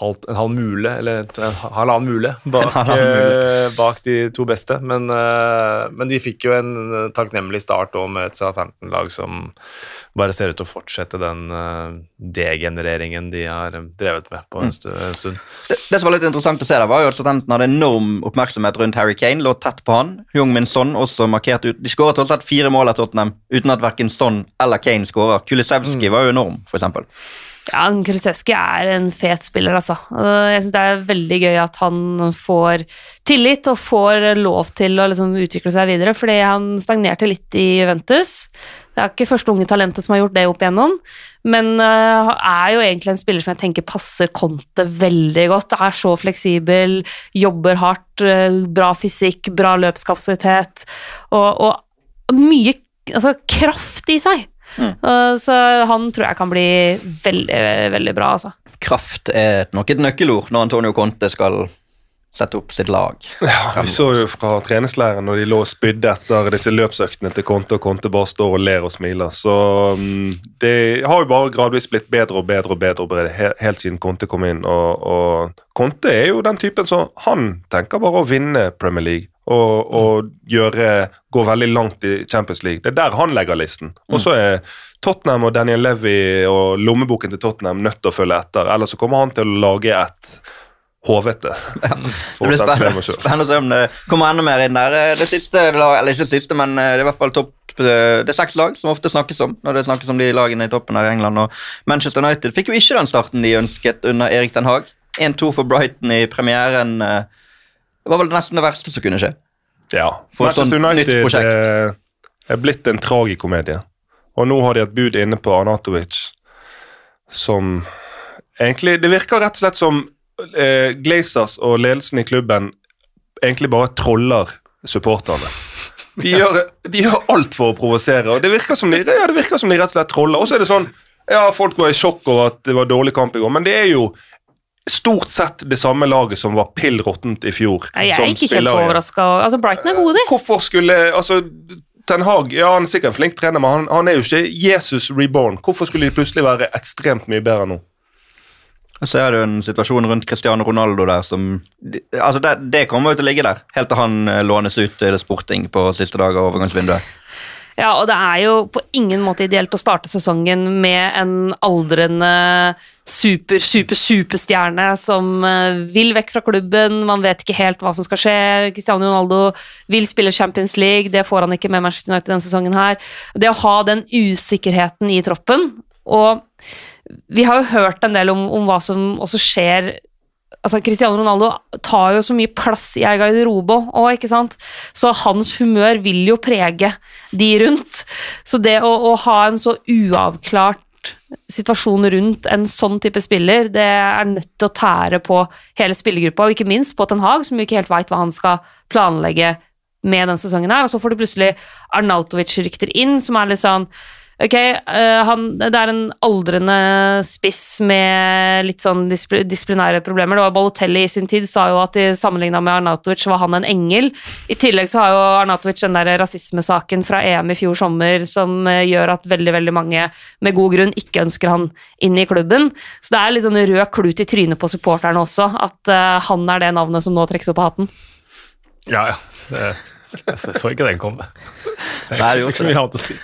halvt, en halv mule, eller en halvannen mule bak, mule. eh, bak de to beste. Men, eh, men de fikk jo en eh, takknemlig start òg med et Southampton-lag som bare ser ut til å fortsette den degenereringen de har drevet med på en stu- en stund. det, det som var litt interessant å se, der var jo at Southampton hadde enorm oppmerksomhet rundt Harry Kane. Lå tett på han. Jung Min Son også markert ut. De skåret tross alt fire mål av Tottenham uten at verken Son eller Kane skårer. Kulisevskij var jo enorm, eksempel. Ja, Krusevski er en fet spiller, altså. Jeg synes det er veldig gøy at han får tillit og får lov til å liksom utvikle seg videre, fordi han stagnerte litt i Juventus. Det er ikke første unge talentet som har gjort det opp igjennom, men øh, er jo egentlig en spiller som jeg tenker passer Conte veldig godt. Er så fleksibel, jobber hardt, øh, bra fysikk, bra løpskapasitet, og, og mye altså, kraft i seg. Uh, så han tror jeg kan bli veldig, veldig bra, altså. Kraft er nok et nøkkelord når Antonio Conte skal sette opp sitt lag. Ja, Vi så jo fra treningsleiren når de lå og spydde etter disse løpsøktene til Conte, og Conte bare står og ler og smiler. Så um, det har jo bare gradvis blitt bedre og bedre og bedre, og bedre helt siden Conte kom inn. Og, og Conte er jo den typen som Han tenker bare å vinne Premier League. Og, og gjøre, gå veldig langt i Champions League. Det er der han legger listen. Og så er Tottenham og Daniel Levy og lommeboken til Tottenham nødt til å følge etter. Ellers så kommer han til å lage et håvete. Det blir spennende, spennende å se om det kommer enda mer inn der. Eh, Det siste, eller ikke det siste, men eh, det er i hvert fall topp eh, Det er seks lag som ofte snakkes om når det snakkes om de lagene i toppen her i England. Og Manchester United fikk jo ikke den starten de ønsket under Erik Den Haag. 1-2 for Brighton i premieren. Det var vel nesten det verste som kunne skje. Ja. For et Manchester United nytt prosjekt. er blitt en tragikomedie. Og nå har de et bud inne på Arnatovic som egentlig Det virker rett og slett som eh, Glazers og ledelsen i klubben egentlig bare troller supporterne. De gjør, de gjør alt for å provosere, og det virker som de, ja, det virker som de rett og slett troller. Og så er det sånn Ja, folk var i sjokk over at det var dårlig kamp i går, men det er jo stort sett det samme laget som var pill råttent i fjor. Jeg er ikke kjempeoverraska. Altså, Brighton er gode, de. Hvorfor skulle altså Ten Hag ja, han er sikkert en flink trener, men han, han er jo ikke Jesus reborn. Hvorfor skulle de plutselig være ekstremt mye bedre nå? Så er det jo en situasjon rundt Cristiano Ronaldo der som Altså, det, det kommer jo til å ligge der helt til han eh, lånes ut til Sporting på siste dag av overgangsvinduet. Ja, og det er jo på ingen måte ideelt å starte sesongen med en aldrende super, super, superstjerne som eh, vil vekk fra klubben, man vet ikke helt hva som skal skje. Cristiano Ronaldo vil spille Champions League, det får han ikke med Manchester United denne sesongen her. Det å ha den usikkerheten i troppen, og vi har jo hørt en del om, om hva som også skjer altså Cristiano Ronaldo tar jo så mye plass i ei garderobe òg, ikke sant. Så hans humør vil jo prege de rundt. Så det å, å, ha en så uavklart situasjon rundt en sånn type spiller, det er nødt til å tære på hele spillergruppa, og ikke minst på Ten Hag, som jo ikke helt veit hva han skal planlegge med den sesongen her. Og så får du plutselig Arnautovic-rykter inn, som er litt sånn Ok, uh, han, det er en aldrende spiss med litt sånn displ disiplinære problemer. Det var Balotelli i sin tid sa jo at sammenligna med Arnautovic var han en engel. I tillegg så har jo Arnautovic den der rasismesaken fra EM i fjor sommer som uh, gjør at veldig veldig mange med god grunn ikke ønsker han inn i klubben. Så det er litt sånn rød klut i trynet på supporterne også, at uh, han er det navnet som nå trekkes opp av hatten. Ja, ja. Det jeg så, så ikke den komme. Det er ikke så mye annet å si.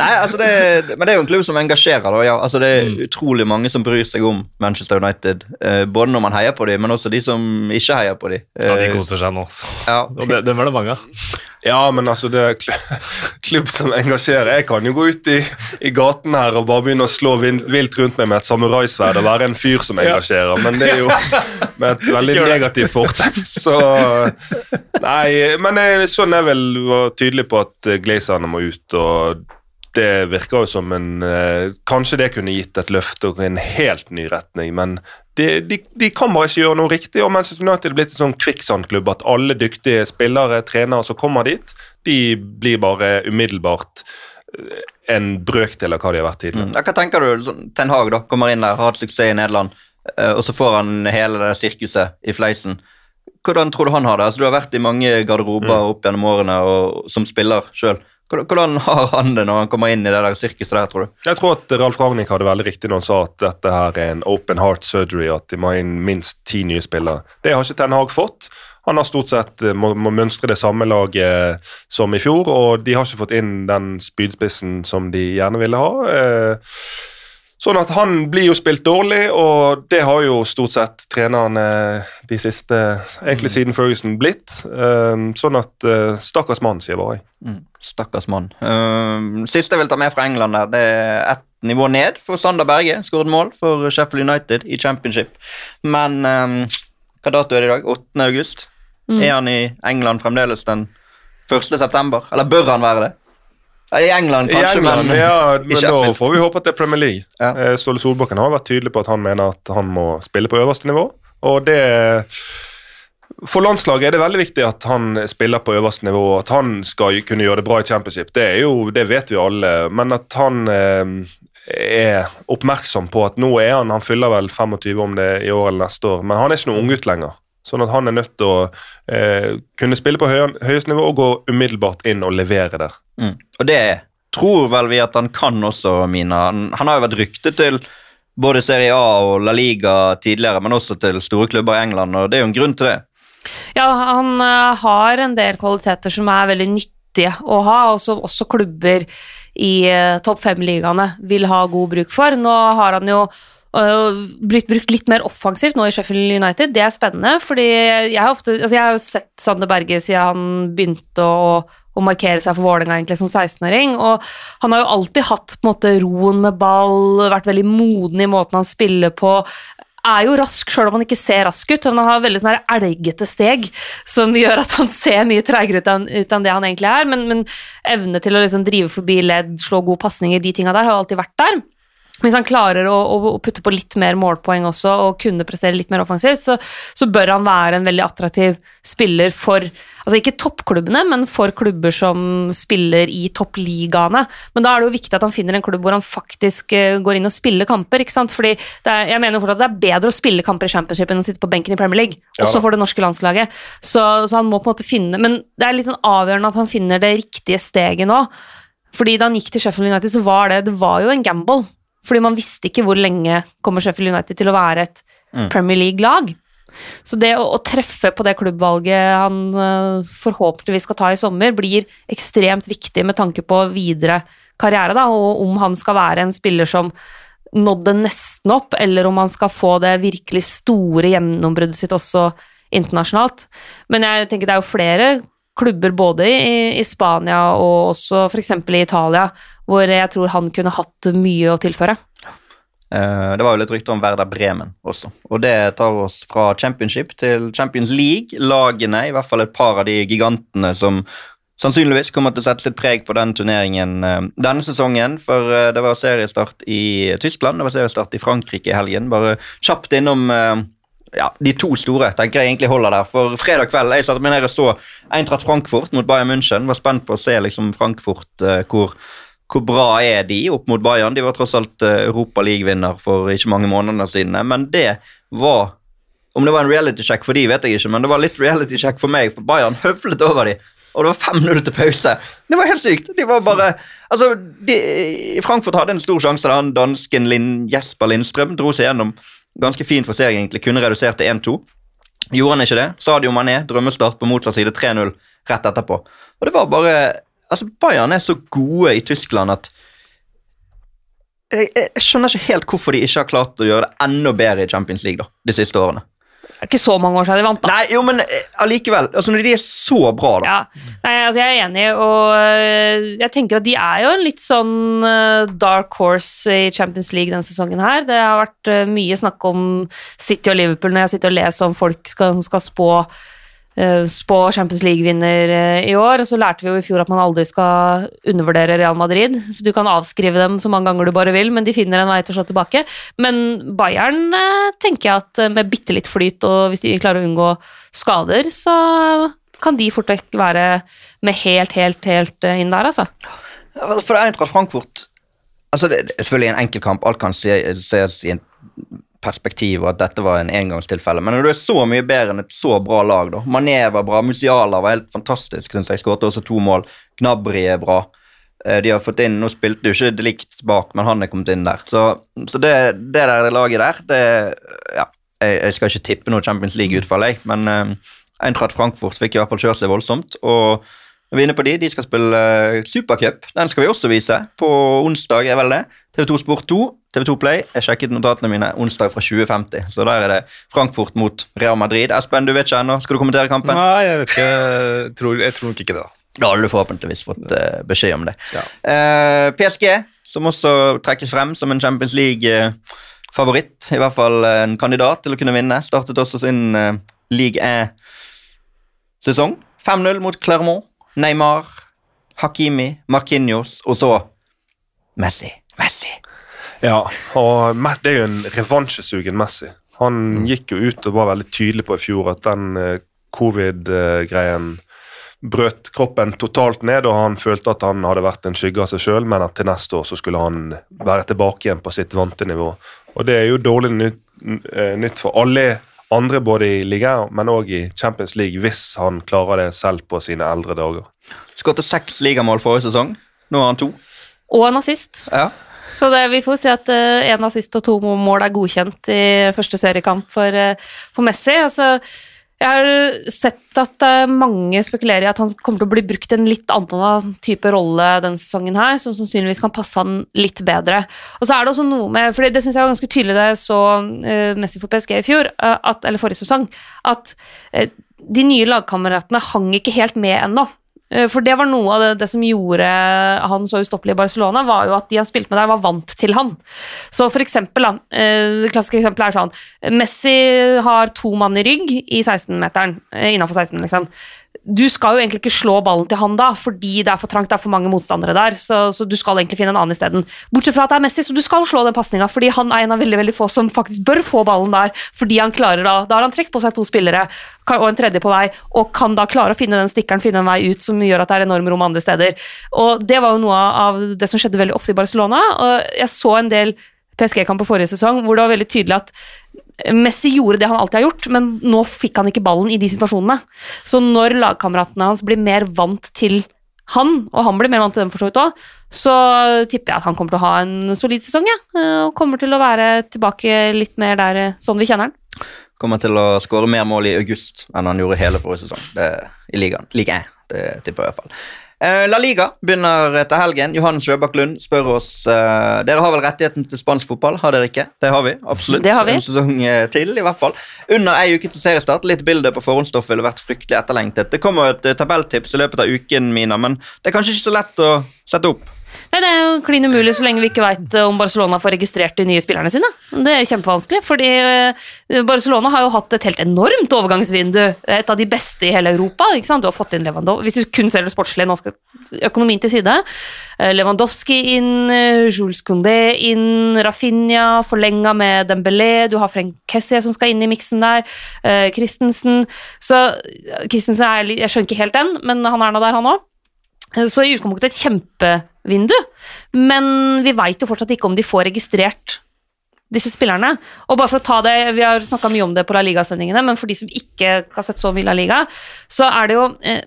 Nei, altså det, men det er jo en klubb som engasjerer. Ja. altså det er mm. utrolig mange som bryr seg om Manchester United. Eh, både når man heier på dem, men også de som ikke heier på dem. Eh, ja, de koser seg nå. Ja. Og det, det var det mange av. Ja, men altså, det er klubb som engasjerer. Jeg kan jo gå ut i, i gaten her og bare begynne å slå vilt rundt meg med et samuraisverd og være en fyr som engasjerer, men det er jo med et veldig negativt fortegn. Så Nei, men jeg, sånn er vel var tydelig på at Glazerne må ut. og det virker jo som en eh, Kanskje det kunne gitt et løft og en helt ny retning, men de, de, de kan bare ikke gjøre noe riktig. og Manchester United er blitt en sånn kvikksandklubb at alle dyktige spillere, trenere som kommer dit, de blir bare umiddelbart eh, en brøkdel av hva de har vært tidligere. Mm. Hva tenker du? Sånn, Ten Hag da, kommer inn der, har hatt suksess i Nederland, eh, og så får han hele det sirkuset i fleisen. Hvordan tror du han har det? Altså, du har vært i mange garderober mm. opp gjennom årene og, som spiller sjøl. Hvordan har han det når han kommer inn i det der sirkuset der, tror du? Jeg tror at Ralf Ragnhild hadde veldig riktig når han sa at dette her er en open heart surgery, at de må inn minst ti nye spillere. Det har ikke Ten Hag fått. Han har stort sett eh, må, må mønstre det samme laget som i fjor, og de har ikke fått inn den spydspissen som de gjerne ville ha. Eh, Sånn at han blir jo spilt dårlig, og det har jo stort sett trenerne de siste Egentlig mm. siden Ferguson blitt. Um, sånn at uh, stakkars mann, sier bare jeg. Mm, stakkars mann. Uh, siste jeg vil ta med fra England, der, det er ett nivå ned for Sander Berge. Skåret mål for Sheffield United i championship. Men um, hva dato er det i dag? 8. august? Mm. Er han i England fremdeles den 1. september? Eller bør han være det? I England, kanskje, I England, men, ja, men nå får vi håpe at det er Premier League. Ja. Eh, Ståle Solbakken har vært tydelig på at han mener at han må spille på øverste nivå. Og det For landslaget er det veldig viktig at han spiller på øverste nivå, at han skal kunne gjøre det bra i championship. Det, jo, det vet vi alle, men at han eh, er oppmerksom på at nå er han Han fyller vel 25 om det i år eller neste år, men han er ikke noen unggutt lenger. Sånn at han er nødt til å eh, kunne spille på høy, høyest nivå og gå umiddelbart inn og levere der. Mm. Og det tror vel vi at han kan også, Mina. Han, han har jo vært ryktet til både Serie A og La Liga tidligere, men også til store klubber i England, og det er jo en grunn til det. Ja, han uh, har en del kvaliteter som er veldig nyttige å ha, og som også klubber i uh, topp fem-ligaene vil ha god bruk for. Nå har han jo brukt, brukt, litt mer offensivt nå i Sheffield United. Det er spennende, fordi jeg har, ofte, altså jeg har jo sett Sander Berge siden han begynte å, å markere seg for Vålerenga som 16-åring. Og han har jo alltid hatt måte roen med ball, vært veldig moden i måten han spiller på. Er jo rask, sjøl om han ikke ser rask ut. Han har veldig sånne elgete steg som gjør at han ser mye treigere ut enn det han egentlig er. Men, men evne til å liksom drive forbi ledd, slå gode pasninger, de tinga der har jo alltid vært der. Hvis han klarer å, å, putte på litt mer målpoeng også og kunne prestere litt mer offensivt, så, så, bør han være en veldig attraktiv spiller for altså ikke toppklubbene, men for klubber som spiller i toppligaene. Men da er det jo viktig at han finner en klubb hvor han faktisk uh, går inn og spiller kamper. ikke sant? Fordi er, Jeg mener fortsatt at det er bedre å spille kamper i Championship enn å sitte på benken i Premier League, ja, også for det norske landslaget. Så, så, han må på en måte finne Men det er litt sånn avgjørende at han finner det riktige steget nå. Fordi da han gikk til Sheffield United, så var det, det var jo en gamble. Fordi man visste ikke hvor lenge kommer Sheffield United til å være et mm. Premier League-lag. Så det å, å treffe på det klubbvalget han uh, forhåpentligvis skal ta i sommer, blir ekstremt viktig med tanke på videre karriere, da, og om han skal være en spiller som nådde nesten opp, eller om han skal få det virkelig store gjennombruddet sitt også internasjonalt. Men jeg tenker det er jo flere klubber både i, i Spania og også f.eks. i Italia, hvor jeg tror han kunne hatt mye å tilføre. Eh, Det var jo litt rykter om Werder Bremen også. Og det tar oss fra championship til Champions League. Lagene, i hvert fall et par av de gigantene som sannsynligvis kommer til å sette sitt preg på den turneringen eh, denne sesongen. For eh, det var seriestart i Tyskland, det var seriestart i Frankrike i helgen. Bare kjapt innom ja, de to store tenker jeg egentlig holder der. For fredag kveld jeg satte meg ned og så Eintracht Frankfurt mot Bayern München. Var spent på å se liksom Frankfurt eh, hvor, hvor bra er de opp mot Bayern. De var tross alt uh, Europaligavinner for ikke mange måneder siden. Men det var Om det var en reality check for de, vet jeg ikke, men det var litt reality check for meg, for Bayern høvlet over de. Og det var 5-0 til pause. Det var helt sykt. De var bare Altså, de, Frankfurt hadde en stor sjanse. da Dansken Lin, Jesper Lindstrøm dro seg gjennom ganske fint for seg, egentlig. Kunne redusert til 1-2. Gjorde han ikke det? Sadio Mané, drømmestart på motsatt side, 3-0 rett etterpå. Og det var bare Altså, Bayern er så gode i Tyskland at jeg, jeg, jeg skjønner ikke helt hvorfor de ikke har klart å gjøre det enda bedre i Champions League da, de siste årene. Det er ikke så mange år siden de vant, da. Nei, jo, men eh, allikevel. Altså, når de er så bra, da. Ja, Nei, altså jeg er enig, og øh, jeg tenker at de er jo en litt sånn øh, dark horse i Champions League denne sesongen her. Det har vært mye snakk om City og Liverpool når jeg sitter og leser om folk skal, som skal spå, øh, spå Champions League-vinner øh, i år. Og så lærte vi jo i fjor at man aldri skal undervurdere Real Madrid. Du kan avskrive dem så mange ganger du bare vil, men de finner en vei til å slå tilbake. Men Bayern øh, tenker jeg at med bitte litt flyt, og hvis de klarer å unngå skader, så kan de fort vekk være med helt, helt, helt eh, inn der, altså. For Eintracht Frankfurt altså det, er selvfølgelig en enkeltkamp, alt kan se, ses i en perspektiv, og at dette var en engangstilfelle. Men når du er så mye bedre enn et så bra lag, da Mané var bra, Musiala var helt fantastisk, synes jeg. Skåret også to mål. Gnabry er bra. Eh, De har fått inn, Nå spilte jo ikke Delikt bak, men han er kommet inn der. Så, så det, det der laget der, det Ja, jeg, jeg skal ikke tippe noe Champions League-utfall, jeg, men uh, Eintracht Frankfurt fikk i hvert fall kjørt seg voldsomt. og når vi er inne på de, de skal spille uh, Supercup. Den skal vi også vise på onsdag. er vel det? TV2 Sport 2, TV2 Play. Jeg sjekket notatene mine onsdag fra 2050. Så der er det Frankfurt mot Real Madrid. Espen, du vet ikke ennå. Skal du kommentere kampen? Nei, jeg vet ikke. Jeg tror, jeg tror nok ikke det, da. Da du forhåpentligvis fått uh, beskjed om det. Ja. Eh, PSG, som også trekkes frem som en Champions League-favoritt, i hvert fall eh, en kandidat til å kunne vinne, startet også sin League 1-sesong. 5-0 mot Clermont. Neymar, Hakimi, Marquinhos og så Messi. Messi. Ja, og det er jo en revansjesugen Messi. Han gikk jo ut og var veldig tydelig på i fjor at den eh, covid-greien brøt kroppen totalt ned, og han følte at han hadde vært en skygge av seg sjøl, men at til neste år så skulle han være tilbake igjen på sitt vante nivå. Og det er jo dårlig nytt, eh, nytt for alle andre, både i ligaen, men òg i Champions League, hvis han klarer det selv på sine eldre dager. Skåret seks ligamål forrige sesong. Nå har han to. Og en assist. Ja. Så det, vi får si at én assist og to mål er godkjent i første seriekamp for, uh, for Messi. Altså, jeg har sett at eh, mange spekulerer i at han kommer til å bli brukt en litt annen type rolle denne sesongen her, som sannsynligvis kan passe han litt bedre. Og så er det også noe med, for det syns jeg var ganske tydelig da jeg så eh, Messi for PSG i fjor, eh, at, eller forrige sesong, at de nye lagkameratene hang ikke helt med ennå. Eh, For det var noe av det, det som gjorde han så ustoppelig i Barcelona, var jo at de han spilte med der, var vant til han. Så for eksempel, da, eh, det klassiske eksempelet er sånn Messi har to mann i rygg i 16-meteren, innafor 16, liksom. Du skal jo egentlig ikke slå ballen til han da, fordi det er for trangt, det er for mange motstandere der, så, så du skal egentlig finne en annen isteden. Bortsett fra at det er Messi, så du skal slå den pasninga, fordi han er en av veldig veldig få som faktisk bør få ballen der, fordi han klarer da Da har han trukket på seg to spillere og en tredje på vei, og kan da klare å finne den stikkeren, finne en vei ut som gjør at det er enorme rom andre steder. Og det var jo noe av det som skjedde veldig ofte i Barcelona, og jeg så en del PSG-kamp på forrige sesong hvor det var veldig tydelig at Messi gjorde det han alltid har gjort, men nå fikk han ikke ballen i de situasjonene. Så når lagkameratene hans blir mer vant til han, og han blir mer vant til dem for så vidt òg, så tipper jeg at han kommer til å ha en solid sesong, ja. Og kommer til å være tilbake litt mer der sånn vi kjenner han. kommer til å skåre mer mål i august enn han gjorde hele forrige sesong det, i ligaen. Liga 1, det tipper jeg i hvert fall. Eh, La Liga begynner etter helgen. Johannes Røbakk Lund spør oss uh, Dere har vel rettigheten til spansk fotball? Har dere ikke? Det har vi. absolutt. Det har vi. En sesong eh, til, i hvert fall. Under ei uke til seriestart. Litt bilde på forhåndsstoff ville vært fryktelig etterlengtet. Det kommer et tabelltips i løpet av uken, Mina, men det er kanskje ikke så lett å sette opp. Nei, Det er jo klin umulig så lenge vi ikke veit om Barcelona får registrert de nye spillerne sine. Det er kjempevanskelig, fordi eh, Barcelona har jo hatt et helt enormt overgangsvindu. Et av de beste i hele Europa. ikke sant? Du har fått inn Lewandowski Hvis du kun ser det sportslige, nå skal økonomien til side. Eh, Lewandowski inn, eh, Jules Condé inn, Rafinha forlenga med Dembélé, du har Frenk Kessie som skal inn i miksen der, eh, Christensen Så eh, Christensen er, Jeg skjønner ikke helt den, men han er nå der, han òg. Så i utgangspunktet et kjempevindu, men vi veit jo fortsatt ikke om de får registrert disse spillerne. Og bare for å ta det, Vi har snakka mye om det på La Liga-sendingene, men for de som ikke har sett så mye La Liga, så er det jo eh,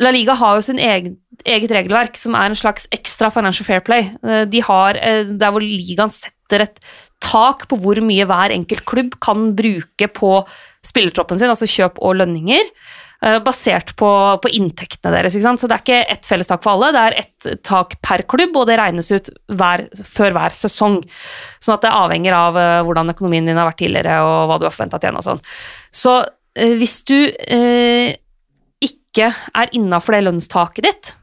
La Liga har jo sin egen, eget regelverk, som er en slags ekstra financial fair play. Eh, De har, eh, Der hvor ligaen setter et tak på hvor mye hver enkelt klubb kan bruke på spillertroppen sin, altså kjøp og lønninger eh, basert på, på inntektene deres. Ikke sant? Så det er ikke ett felles tak for alle, det er ett tak per klubb, og det regnes ut hver, før hver sesong. Sånn at det avhenger av eh, hvordan økonomien din har vært tidligere, og hva du har forventa å tjene og sånn. Så eh, hvis du eh, ikke er innafor det lønnstaket ditt,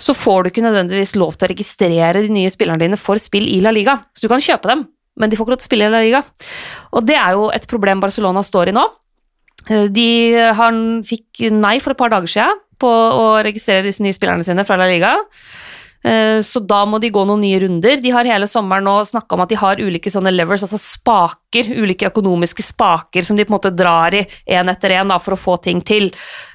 så får du ikke nødvendigvis lov til å registrere de nye spillerne dine for spill i La Liga. Så du kan kjøpe dem, men de får ikke lov til å spille i La Liga. Og det er jo et problem Barcelona står i nå. Eh, De han fikk nei for et par dager siden på å registrere disse nye spillerne sine fra La Liga. Eh, Så da må de gå noen nye runder. De har hele sommeren nå snakka om at de har ulike sånne levers, altså spaker, ulike økonomiske spaker som de på en måte drar i én etter én for å få ting til.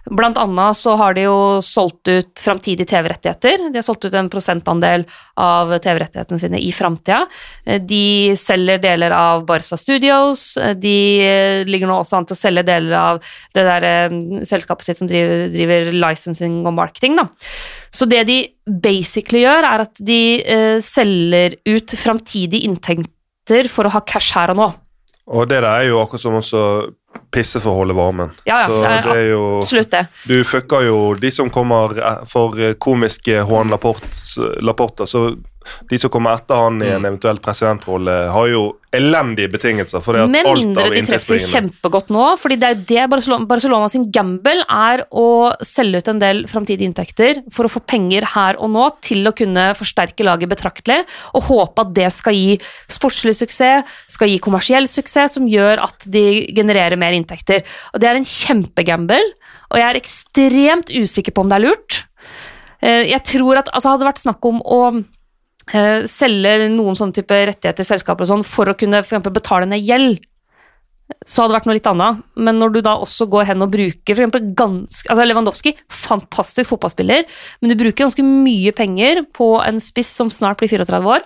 Blant annet så har de jo solgt ut framtidige TV-rettigheter. De har solgt ut en prosentandel av TV-rettighetene sine i framtida. Eh, De selger deler av Barca Studios. Eh, De ligger nå også an til å selge deler av det der selskapet sitt som driver, driver licensing og marketing. Da. Så det de basically gjør, er at de eh, selger ut framtidige inntekter for å ha cash her og nå. Og det der er jo akkurat som også pisse for å holde varmen. Ja, ja, så det er jo Absolutt det. Du fucker jo de som kommer eh, for komiske Juan Laporte, Laporta, så de som kommer etter han i Mm. en eventuell presidentrolle, har jo elendige betingelser. For det at Med alt mindre av de treffer kjempegodt nå, fordi det er det Barcelona, Barcelona sin gamble er å selge ut en del framtidige inntekter for å få penger her og nå til å kunne forsterke laget betraktelig, og håpe at det skal gi sportslig suksess, skal gi kommersiell suksess, som gjør at de genererer mer inntekter. Og det er en kjempegamble, og jeg er ekstremt usikker på om det er lurt. Eh, Jeg tror at altså, hadde det vært snakk om å selge noen sånne type rettigheter til selskaper og sånn for å kunne for eksempel betale ned gjeld, så hadde det vært noe litt annet. Men når du da også går hen og bruker for eksempel ganske, altså Lewandowski, fantastisk fotballspiller, men du bruker ganske mye penger på en spiss som snart blir 34 år.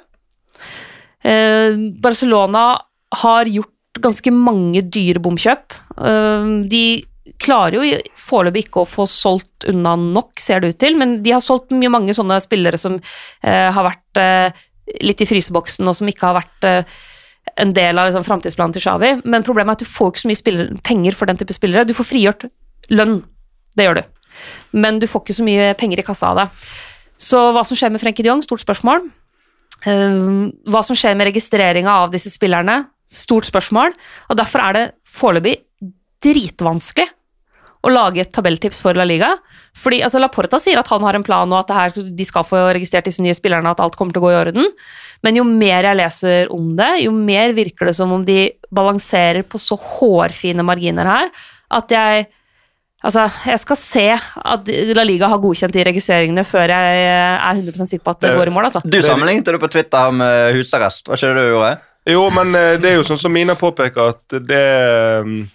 Eh, Barcelona har gjort ganske mange dyre bomkjøp. Eh, de klarer jo foreløpig ikke å få solgt unna nok, ser det ut til, men de har solgt mye mange sånne spillere som eh, har vært eh, litt i fryseboksen, og som ikke har vært eh, en del av liksom, framtidsplanen til Xavi. Men problemet er at du får ikke så mye spiller, penger for den type spillere. Du får frigjort lønn, det gjør du. Men du får ikke så mye penger i kassa av det. Så hva som skjer med Frenkie de stort spørsmål. Eh, hva som skjer med registreringa av disse spillerne, stort spørsmål. Og derfor er det foreløpig dritvanskelig å lage et tabelltips for La Liga. Fordi altså, Laporta sier at han har en plan, og at det her, de skal få registrert disse nye spillerne, at alt kommer til å gå i orden. Men jo mer jeg leser om det, jo mer virker det som om de balanserer på så hårfine marginer her, at jeg Altså, jeg skal se at La Liga har godkjent de registreringene før jeg er 100% sikker på at det går i mål, altså. Du sammenlignet det på Twitter med husarrest. Hva skjedde det du gjorde? Jo, men eh, det er jo sånn som Mina påpeker, at det F-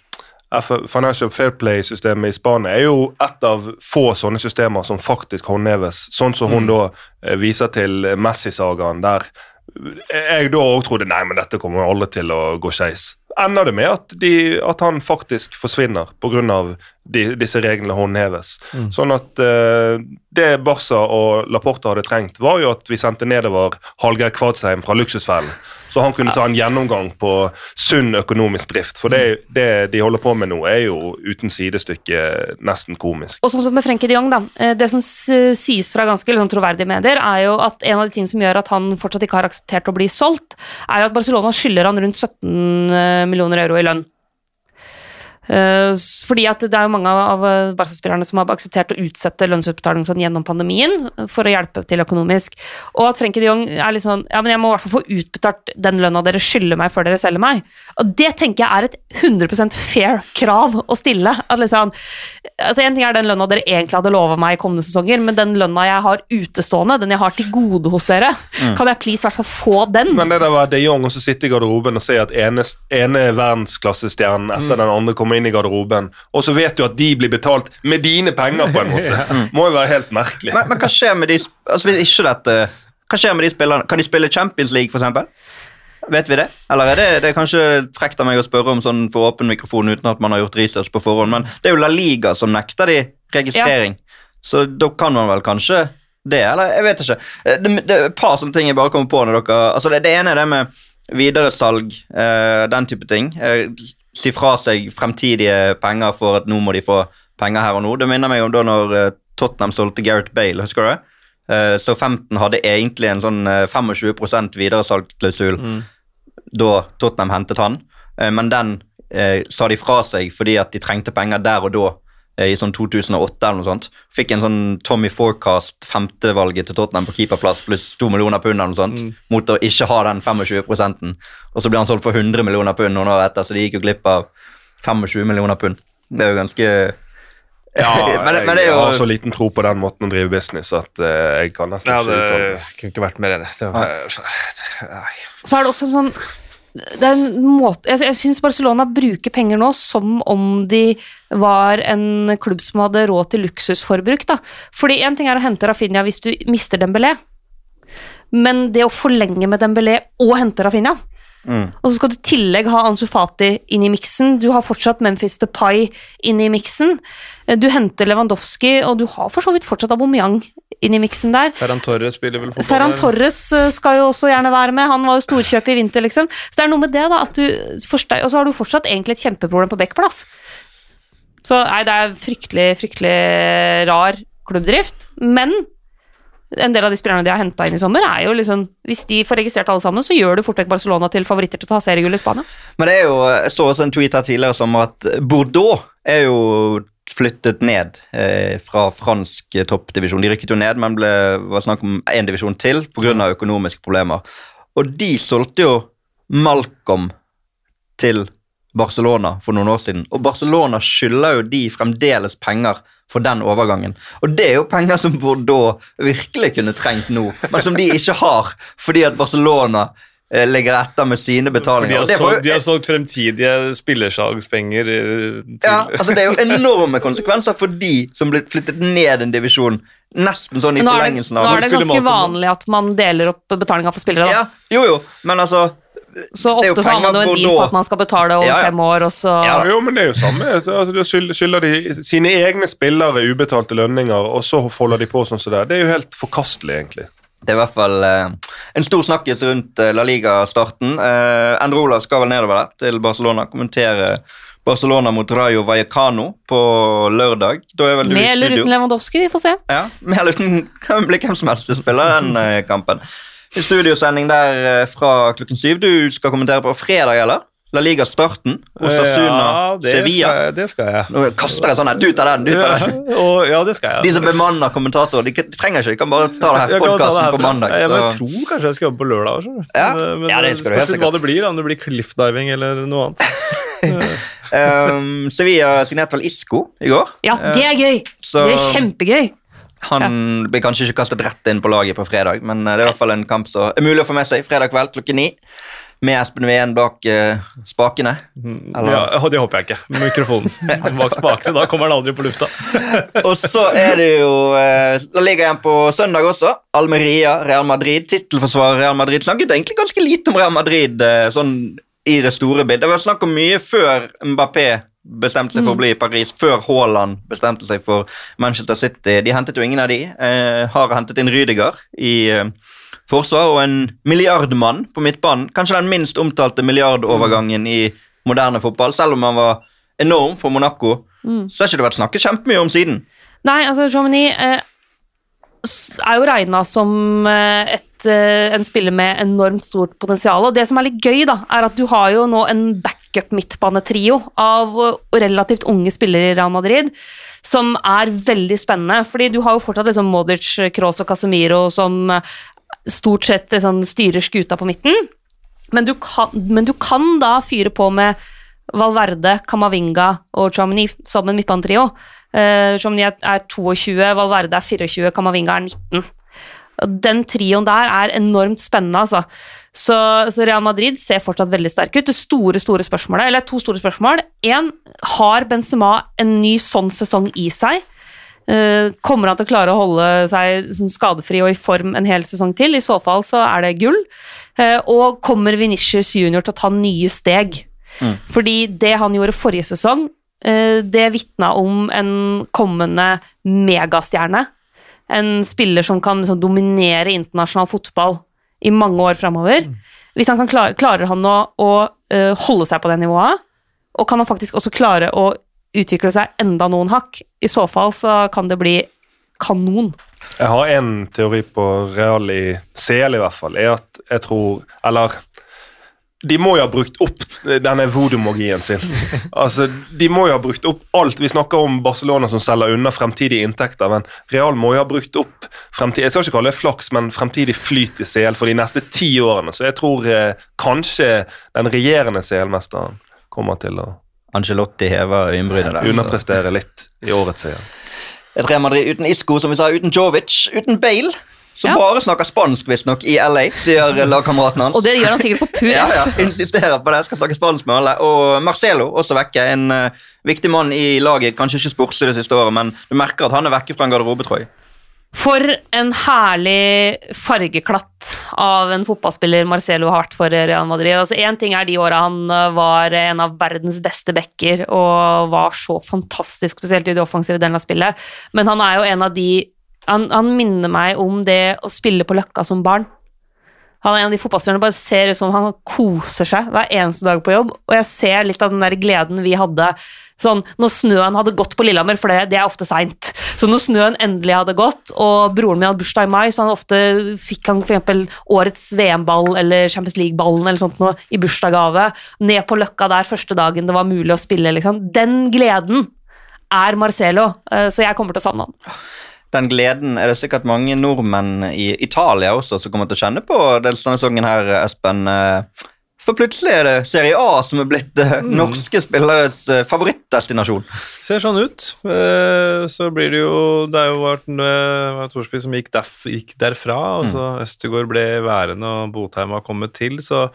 Financial Fair Play-systemet i Spania er jo et av få sånne systemer som faktisk håndheves. Sånn som hun da eh, viser til Messi-sagaen, der jeg da òg trodde nei, men dette kommer alle til å gå skeis. Ender det med at, de, at han faktisk forsvinner pga. De, disse reglene håndheves. Sånn at eh, det Barca og Laporta hadde trengt, var jo at vi sendte nedover Hallgeir Kvadsheim fra Luksusfellen. Så han kunne ta en gjennomgang på sunn økonomisk drift. For det, det de holder på med nå, er jo uten sidestykke nesten komisk. Og sånn som med Frenkie de Jong, da. eh, Det som sies fra ganske liksom, troverdige medier, er jo at en av de tingene som gjør at han fortsatt ikke har akseptert å bli solgt, er jo at Barcelona skylder han rundt 17 millioner euro i lønn. Eh, Fordi at det er jo mange av eh, Barca-spillerne som har akseptert å utsette lønnsutbetaling sånn gjennom pandemien eh, for å hjelpe til økonomisk. Og at Frenkie de Jong er litt sånn Ja, men jeg må i hvert fall få utbetalt den lønna dere skylder meg før dere selger meg. Og det tenker jeg er et 100 fair krav å stille. At liksom altså En ting er den lønna dere egentlig hadde lova meg i kommende sesonger, men den lønna jeg har utestående, den jeg har til gode hos dere, kan jeg please i hvert fall få den? Men det der var de Jong og så sitte i garderoben og se at ene, ene verdensklassestjernen etter den andre kommer inn i garderoben, og så vet du at de blir betalt med dine penger, på en måte. Må jo være helt merkelig. Men, men hva skjer med de altså hvis ikke dette Hva skjer med de spillerne? Kan de spille Champions League, eksempel? Vet vi det? Eller er det, det er kanskje frekt av meg å spørre om sånn for åpen mikrofon uten at man har gjort research på forhånd, men det er jo La Liga som nekter de registrering. Så da kan man vel kanskje det, eller jeg vet ikke. Eh, Det, det er et par sånne ting jeg bare kommer på når dere Altså Det, det ene er det med videresalg, eh, den type ting. Eh, si fra seg fremtidige penger for at nå må de få penger her og nå. Det minner meg om da når eh, Tottenham solgte Gareth Bale, husker du det? Eh, så 15 hadde egentlig en sånn eh, 25% videresalgsklausul da Tottenham hentet han, eh, men den eh, sa de fra seg fordi at de trengte penger der og da, eh, i sånn 2008 eller noe sånt. Fikk en sånn Tommy Forecast femtevalget til Tottenham på keeperplass pluss to millioner pund eller noe sånt, mot å ikke ha den 25% og så ble han solgt for 100 millioner pund noen år etter, så de gikk jo glipp av 25 millioner pund. Det er jo ganske Ja, men, men det er jeg har så liten tro på den måten å drive business at uh, jeg kan nesten Ja, ikke det uttale det. kunne ikke vært mer enig. Det var. Så er det også sånn det er en måte, Jeg, jeg syns Barcelona bruker penger nå som om de var en klubb som hadde råd til luksusforbruk. da. Fordi én ting er å hente Rafinha hvis du mister Dembélé, men det å forlenge med Dembélé og hente Rafinha Mm. Og så skal du i tillegg ha Ansu Fati inn i miksen. Du har fortsatt Memphis Depay inn i miksen. Du henter Lewandowski, og du har for så vidt fortsatt Aubameyang inn i miksen der. Ferran Torres spiller vel fotball. Ferran. Torres eh, skal jo også gjerne være med, han var jo storkjøp i vinter, liksom. Så det er noe med det, da, at du forster- Og så har du fortsatt egentlig et kjempeproblem på backplass. Så nei, det er fryktelig, fryktelig rar klubbdrift, men en del av de spillerne de har henta inn i sommer, er jo liksom Hvis de får registrert alle sammen, så gjør du fort vekk Barcelona til favoritter til å ta seriegull i Spania. Men det er jo, jeg så også en tweet her tidligere som at Bordeaux er jo flyttet ned eh, fra fransk eh, toppdivisjon. De rykket jo ned, men ble var snakk om én divisjon til pga. økonomiske problemer. Og de solgte jo Malcolm til Barcelona for noen år siden, og Barcelona skylder jo de fremdeles penger for den overgangen. Og det er jo penger som Bordeaux virkelig kunne trengt nå, men som de ikke har, fordi at Barcelona ligger etter med sine For de betalinger. har, det solgt, de har solgt fremtidige spillersalgspenger eh, til ja, altså Det er jo enorme konsekvenser for de som ble flyttet ned en divisjon. Nesten sånn i Nå det, forlengelsen nå er det ganske vanlig at man deler opp betalinga for spillere. Da. ja, Jo, jo, men altså Så det ofte så har man jo en deal på at man skal betale over Ja, ja. fem år, og så Ja, Jo, men det er jo samme. Altså, da skylder de sine egne spillere ubetalte lønninger, og så folder de på sånn som det er. Det er jo helt forkastelig, egentlig. Det er i hvert fall eh, en stor snakkis rundt eh, La Liga-starten. Eh, Olav skal vel nedover der til Barcelona kommentere Barcelona mot Rayo Vallecano på lørdag. Da er vel du med i eller uten Lewandowski, vi får se. Ja, med eller uten kan bli hvem som helst som spiller den eh, kampen. I studiosending der eh, fra klokken syv. Du skal kommentere på fredag, eller? La Liga-starten. Osasuna, ja, det Sevilla. Skal jeg, det skal jeg. Nå kaster jeg sånn her. Du tar den, du tar Ja, den. og, ja, det skal jeg. De som bemanner kommentator, de, de trenger ikke, de kan bare ta det her podkasten på mandag. Ja, men jeg tror kanskje jeg skal jobbe på lørdag. Så. Ja. Men, men Ja, det skal du helt sikkert. hva det blir, om det blir cliffdiving eller noe annet. Um, Sevilla signerte vel Isco i går. Ja, det er gøy! Så- Det er kjempegøy. Han blir kanskje ikke kastet rett inn på laget på fredag, men eh, det er i hvert fall en kamp som er mulig å få med seg fredag kveld klokken ni. Med Espen Ween bak uh, spakene. Eller- Ja, det håper jeg ikke. Mikrofonen bak spakene. Da kommer den aldri på lufta. Og så er det jo uh, Da ligger jeg på søndag også. Almeria, Real Madrid. Tittelforsvarer Real Madrid. Snakket egentlig ganske lite om Real Madrid uh, sånn i det store bildet. Det var snakk om mye før Mbappé bestemte seg for å bli i Paris, før Haaland bestemte seg for Manchester City. De hentet jo ingen av de. Eh, har hentet inn Rydiger i eh, forsvar og en milliardmann på midtbanen. Kanskje den minst omtalte milliardovergangen i moderne fotball, selv om han var enorm for Monaco. Så har ikke det vært snakket kjempemye om siden. Nei, altså Chomini eh, er jo regna som eh, et, eh, en spiller med enormt stort potensial. Og det som er litt gøy, da, er at du har jo nå en backup midtbanetrio av eh, relativt unge spillere i Real Madrid, som er veldig spennende. fordi du har jo fortsatt liksom Modric, Kroos og Casemiro som stort sett sånn, styrer skuta på midten. Men du kan, men du kan da fyre på med Valverde, Camavinga og Chomini som en midtbanetrio. Uh, Chomini er, er 22, Valverde er 24, Camavinga er 19. Den trioen der er enormt spennende, altså. Så, så Real Madrid ser fortsatt veldig sterke ut. Det store, store spørsmålet, eller to store spørsmål. Én, har Benzema en ny sånn sesong i seg? Eh, kommer han til å klare å holde seg sånn skadefri og i form en hel sesong til? I så fall så er det gull. Eh, og kommer Venitius Junior til å ta nye steg? Fordi det han gjorde forrige sesong, eh, det vitna om en kommende megastjerne. En spiller som kan liksom dominere internasjonal fotball i mange år framover. Hvis han kan klare, klarer han å, å holde seg på det nivået, og kan han faktisk også klare å utvikle seg enda noen hakk, i så fall så kan det bli kanon. Jeg har en teori på Real i CL i hvert fall, er at jeg tror Eller de må jo ha brukt opp denne voodoo-magien sin. Altså, De må jo ha brukt opp alt. Vi snakker om Barcelona som selger unna fremtidige inntekter, men Real må jo ha brukt opp fremtid, Jeg skal ikke kalle det flaks, men fremtidig flyt i CL for de neste ti årene. Så jeg tror eh, kanskje den regjerende CL-mesteren kommer til å Angelotti hever øyenbrynet der. Underpresterer underprestere litt i årets CL. Et Real Madrid uten Isco, som vi sa, uten Jovic, uten Bale. Som Ja. bare snakker spansk, visstnok, i LA, sier lagkameraten hans. Og det gjør han sikkert på pur ja, ja, insisterer på det, skal snakke spansk med alle. Og Marcelo også vekke, en uh, viktig mann i laget. Kanskje ikke sportslig det siste året, men du merker at han er vekke fra en garderobe, tror jeg. For en herlig fargeklatt av en fotballspiller Marcelo har vært for Real Madrid. Altså Én ting er de åra han eh, var en av verdens beste backer og var så fantastisk, spesielt i det offensive delen av spillet, men han er jo en av de han, han minner meg om det å spille på Løkka som barn. Han er en av de fotballspillerne bare ser ut som han koser seg hver eneste dag på jobb, og jeg ser litt av den der gleden vi hadde sånn når snøen hadde gått på Lillehammer, for det, det er ofte seint. Så når snøen endelig hadde gått, og broren min hadde bursdag i mai, så han ofte fikk han eksempel årets VM-ball eller Champions League-ballen eller sånt noe i bursdagsgave, ned på Løkka der første dagen det var mulig å spille, liksom. Den gleden er Marcelo, eh, så jeg kommer til å savne han. Den gleden er det sikkert mange nordmenn i Italia også som kommer til å kjenne på denne sesongen her, Espen. Eh, For plutselig er det Serie A som er blitt eh, norske spilleres eh, favorittdestinasjon. Ser sånn ut. Så blir det jo Det er jo vært Thorsby som gikk, derf, gikk derfra, og så Østegård ble værende, og Botheim har kommet til. Så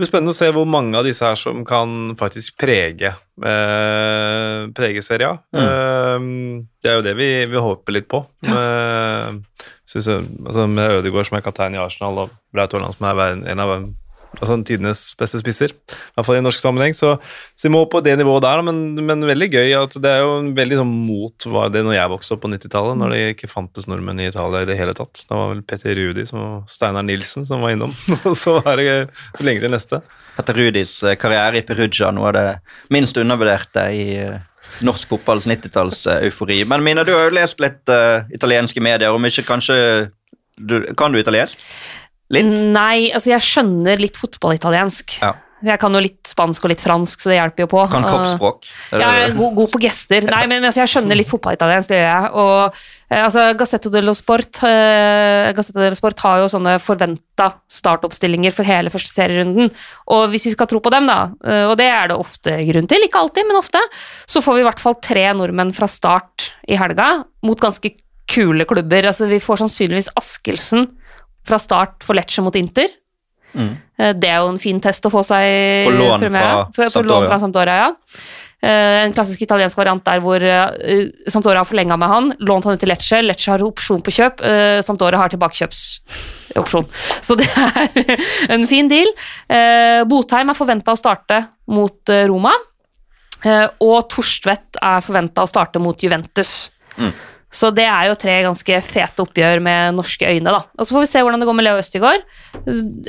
det blir spennende å se hvor mange av disse her som kan faktisk prege eh, prege Serie A. Eh, det er jo det vi, vi håper litt på. Eh, synes altså med Ødegaard som er kaptein i Arsenal, og Braut Haaland som er en av altså tidenes beste spisser, i hvert fall i norsk sammenheng. Så, vi må på det nivået der, men, men veldig gøy. at Det er jo en veldig sånn mot var det når jeg vokste opp på 90-tallet, når det ikke fantes nordmenn i Italia i det hele tatt. Da var vel Petter Rudi og Steinar Nilsen som var innom, og så er det lenge til neste. Petter Rudis eh, karriere i Perugia, noe av det minst undervurderte i eh, norsk fotballs 90-talls-eufori. Men Mina, du har jo lest litt uh, italienske medier, om ikke kanskje du, Kan du italiensk? Litt? Nei, altså jeg skjønner litt fotballitaliensk. Ja. Jeg kan jo litt spansk og litt fransk, så det hjelper jo på. Kan Uh, kroppsspråk? Jeg er god, god på gester. Nei, men altså, jeg skjønner litt fotballitaliensk, det gjør jeg. Og eh, altså, Gazzetto dello Sport, eh, Gazzetta dello Sport har jo sånne forventa startoppstillinger for hele første serierunden. Og hvis vi skal tro på dem, da, eh, og det er det ofte grunn til, ikke alltid, men ofte, så får vi i hvert fall tre nordmenn fra start i helga mot ganske kule klubber. Altså, vi får sannsynligvis Askelsen fra start for Lecce mot Inter. Mm. Eh, Det er jo en fin test å få seg På lån premiere. fra På- på lån fra Sampdoria, ja. Eh, En klassisk italiensk variant der hvor eh, Sampdoria har forlenga med han, lånt han ut til Lecce, Lecce har opsjon på kjøp, Sampdoria har tilbakekjøpsopsjon. Så det er en fin deal. Botheim er forventa å starte mot Roma, og Torstvedt er forventa å starte mot Juventus. Mm. Så det er jo tre ganske fete oppgjør med norske øyne, da. Og så får vi se hvordan det går med Leo Østigård.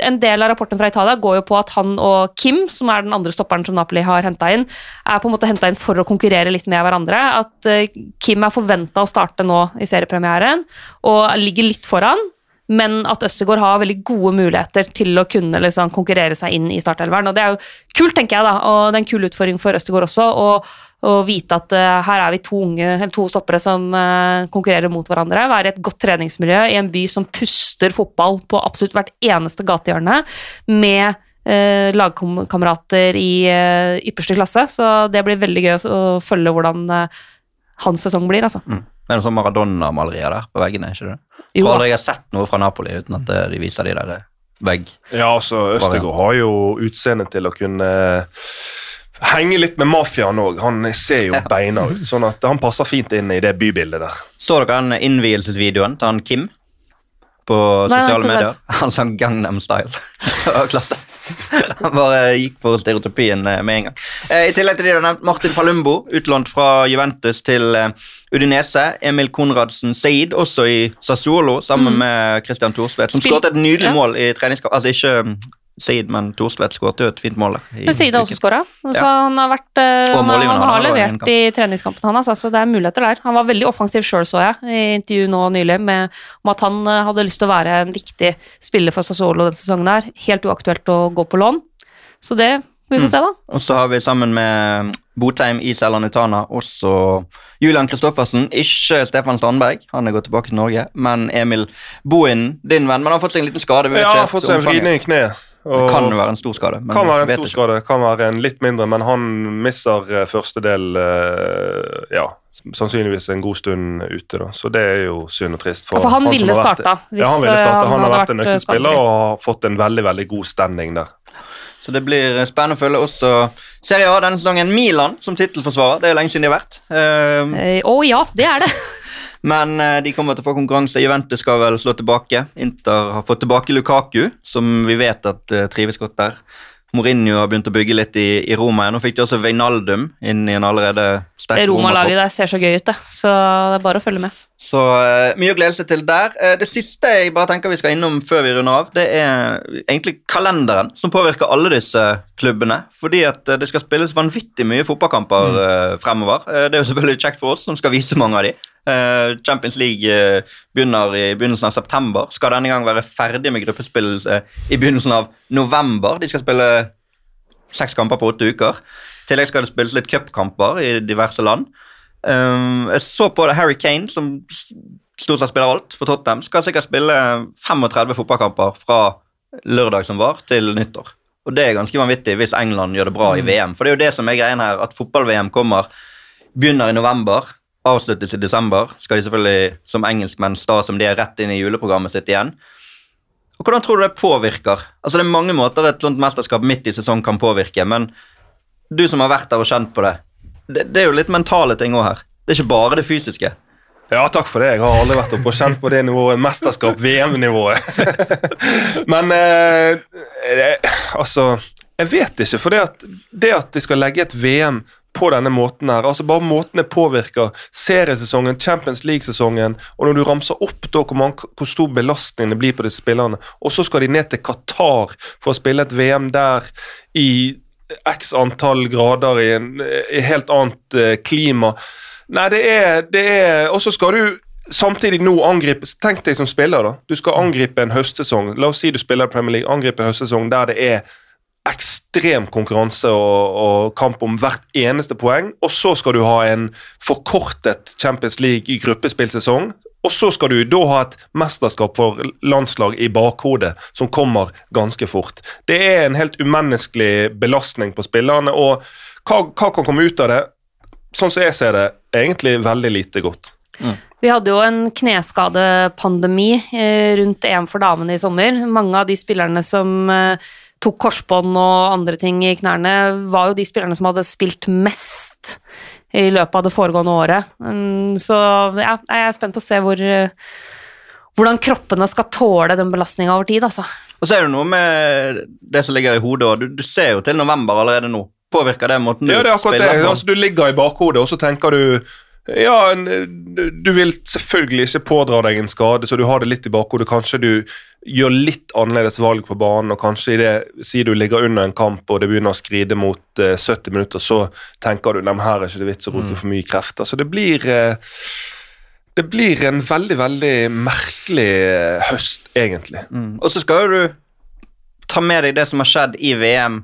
En del av rapporten fra Italia går jo på at han og Kim, som er den andre stopperen som Napoli har henta inn, er på en måte henta inn for å konkurrere litt med hverandre. At eh, Kim er forventa å starte nå i seriepremieren og ligger litt foran. Men at Østegård har veldig gode muligheter til å kunne liksom, konkurrere seg inn i startelveren. Og det er jo kult, tenker jeg, da, og det er en kul utfordring for Østegård også. Og, og vite at uh, her er vi to, unge, to stoppere som uh, konkurrerer mot hverandre. Være i et godt treningsmiljø i en by som puster fotball på absolutt hvert eneste gatehjørne. Med uh, lagkamerater i ypperste klasse. Så det blir veldig gøy å følge hvordan hans sesong blir, altså. Mm. Det er noen sånn Maradona-malerier der på veggene, ikke det? Jo, Jeg har aldri sett noe fra Napoli uten at eh, de viser de der eh, vegg. Ja, altså, Østegård har jo utseende til å kunne henge litt med mafiaen òg. Han ser jo beina ut, sånn at han passer fint inn i det bybildet der. Så dere den innvielsesvideoen til han Kim på sosiale medier? Han sang Gangnam Style. Klasse. Han bare gikk for stereotypien eh, med en gang. Eh, I tillegg til det du har nevnt, Martin Palumbo, utlånt fra Juventus til eh, Udinese. Emil Konradsen Seid, også i Sassuolo, sammen med Christian Thorsvedt, som skåret et nydelig ja. mål i treningskamp. Altså ikke mm, Seid, men Thorsvedt skåret jo et fint mål. Men Seid har også skåra. Så Ja. han har vært eh, han, han han har har levert i treningskampen, han altså, det er muligheter der. Han var veldig offensiv sjøl, så jeg, i intervju nå nylig, med, om at han eh, hadde lyst til å være en viktig spiller for Sassolo denne sesongen her. Helt uaktuelt å gå på lån. Så det vi Mm. får se, da. Og så har vi sammen med Botheim Isel Anitana, også Julian Kristoffersen. Ikke Stefan Strandberg, han er gått tilbake til Norge, men Emil Bohinen, din venn. Men han har fått seg en liten skade. Ja, han har fått seg en vridning i kneet. Det kan være en stor skade. Men kan være en stor ikke. skade, kan være en litt mindre, men han mister eh, første del eh, Ja, sannsynligvis en god stund ute, da. Så det er jo synd og trist. Ja, for han han, ville vært- starta hvis, ja, han ville eh, starta. han Han har vært en nøkkelspiller og har fått en veldig, veldig god standing der. Så det blir spennende å følge også Serie A denne sesongen. Milan som tittelforsvarer. Det er lenge siden de har vært. Eh, Eh, Å ja, det er det. Men eh, de kommer til å få konkurranse. Juventus skal vel slå tilbake. Inter har fått tilbake Lukaku, som vi vet at eh, trives godt der. Mourinho har begynt å bygge litt i, i Roma. Nå fikk de også Veinaldum inn i en allerede sterk Det Roma-laget der ser så gøy ut, det. Så det er bare å følge med. Så uh, mye å glede seg til der. Uh, det siste jeg bare tenker vi skal innom før vi runder av, det er egentlig kalenderen som påvirker alle disse klubbene. Fordi at uh, det skal spilles vanvittig mye fotballkamper eh, fremover. Det er jo selvfølgelig kjekt for oss som skal vise mange av de. Eh, Champions League eh, begynner i begynnelsen av september. Skal denne gang være ferdig med gruppespill eh, i begynnelsen av november. De skal spille seks kamper på åtte uker. I tillegg skal det spilles litt cupkamper i diverse land. Um, jeg så på det Harry Kane, som stort sett spiller alt for Tottenham, skal sikkert spille 35 fotballkamper fra lørdag som var, til nyttår. Og det er ganske vanvittig hvis England gjør det bra i VM. For det er jo det som er greien her, at fotball-VM kommer, begynner i november, avsluttes i desember. Skal de selvfølgelig som engelskmenn sta som de er rett inn i juleprogrammet sitt igjen. Og Hvordan tror du det påvirker? Altså Det er mange måter et sånt mesterskap midt i sesong kan påvirke, men du som har vært der og kjent på det, det, det er jo litt mentale ting òg her. Det er ikke bare det fysiske. Ja, takk for det. Jeg har aldri vært oppe og kjent på det nivået. Mesterskap, VM-nivået. Men eh, det, altså Jeg vet ikke. For det at, det at de skal legge et VM på denne måten her, altså bare måten det påvirker seriesesongen, Champions League-sesongen, og når du ramser opp da hvor, man, hvor stor belastning det blir på disse spillerne, og så skal de ned til Qatar for å spille et VM der i x antall grader i i helt annet eh, klima. Nei, det er, det er Og så skal du samtidig nå angripe Tenk deg som spiller, da. Du skal angripe en høstsesong. La oss si du spiller Premier League. Angripe en høstsesong der det er ekstrem konkurranse og, og kamp om hvert eneste poeng. Og så skal du ha en forkortet Champions League i gruppespillsesong. Og så skal du da ha et mesterskap for landslag i bakhodet som kommer ganske fort. Det er en helt umenneskelig belastning på spillerne, og hva, hva kan komme ut av det? Sånn som jeg ser det, egentlig veldig lite godt. Vi hadde jo en kneskadepandemi eh, rundt EM for damene i sommer. Mange av de spillerne som eh, tok korsbånd og andre ting i knærne, var jo de spillerne som hadde spilt mest i løpet av det foregående året. Mm, Så ja, jeg er spent på å se hvor, eh, hvordan kroppene skal tåle den belastninga over tid, altså. Og så er det noe med det som ligger i hodet og Du, du ser jo til november allerede nå. Påvirker det måten du Ja, det er akkurat det. spiller på? Altså, du ligger i bakhodet, og så tenker du Ja, du vil selvfølgelig ikke pådra deg en skade, så du har det litt i bakhodet. Kanskje du gjør litt annerledes valg på banen, og kanskje i det, si du ligger under en kamp og det begynner å skride mot eh, 70 minutter, så tenker du at her er ikke det vits å bruke for mye krefter. Så det blir eh, det blir en veldig, veldig merkelig eh, høst, egentlig. Og så skal jo du ta med deg det som har skjedd i VM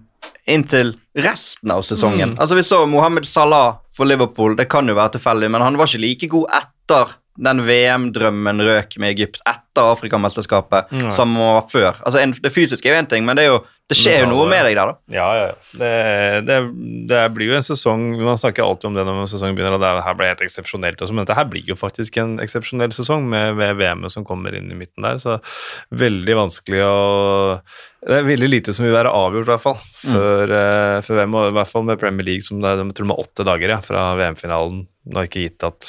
inntil resten av sesongen. Altså Vi så Mohammed Salah for Liverpool, det kan jo være tilfeldig, men han var ikke like god etter den VM-drømmen røk med Egypt etter Afrikamesterskapet mm. som han var før. Altså en, Det fysiske er jo én ting, men det, er jo, det skjer jo noe med deg der, da. Ja, ja. Det, det, det blir jo en sesong Man snakker alltid om det når sesongen begynner, og det her ble helt eksepsjonelt. Men dette her blir jo faktisk en eksepsjonell sesong med, med VM-et som kommer inn i midten der. Så veldig vanskelig å Det er veldig lite som vil være avgjort, i hvert fall. Før, eh, før VM, og i hvert fall med Premier League, som det er, de har åtte dager ja, fra VM-finalen. Nå er ikke gitt at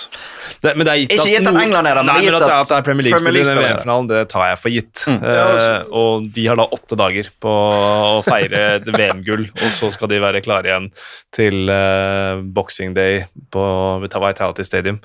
det, men det er gitt Ikke gitt at England er der, men Nei, men at, at det er Premier Premier League-spill i League-spillere. VM-finalen, det tar jeg for gitt. Mm. Uh, og de har da åtte dager på å feire et VM-gull, og så skal de være klare igjen til uh, Boxing Day på Vitality Stadium.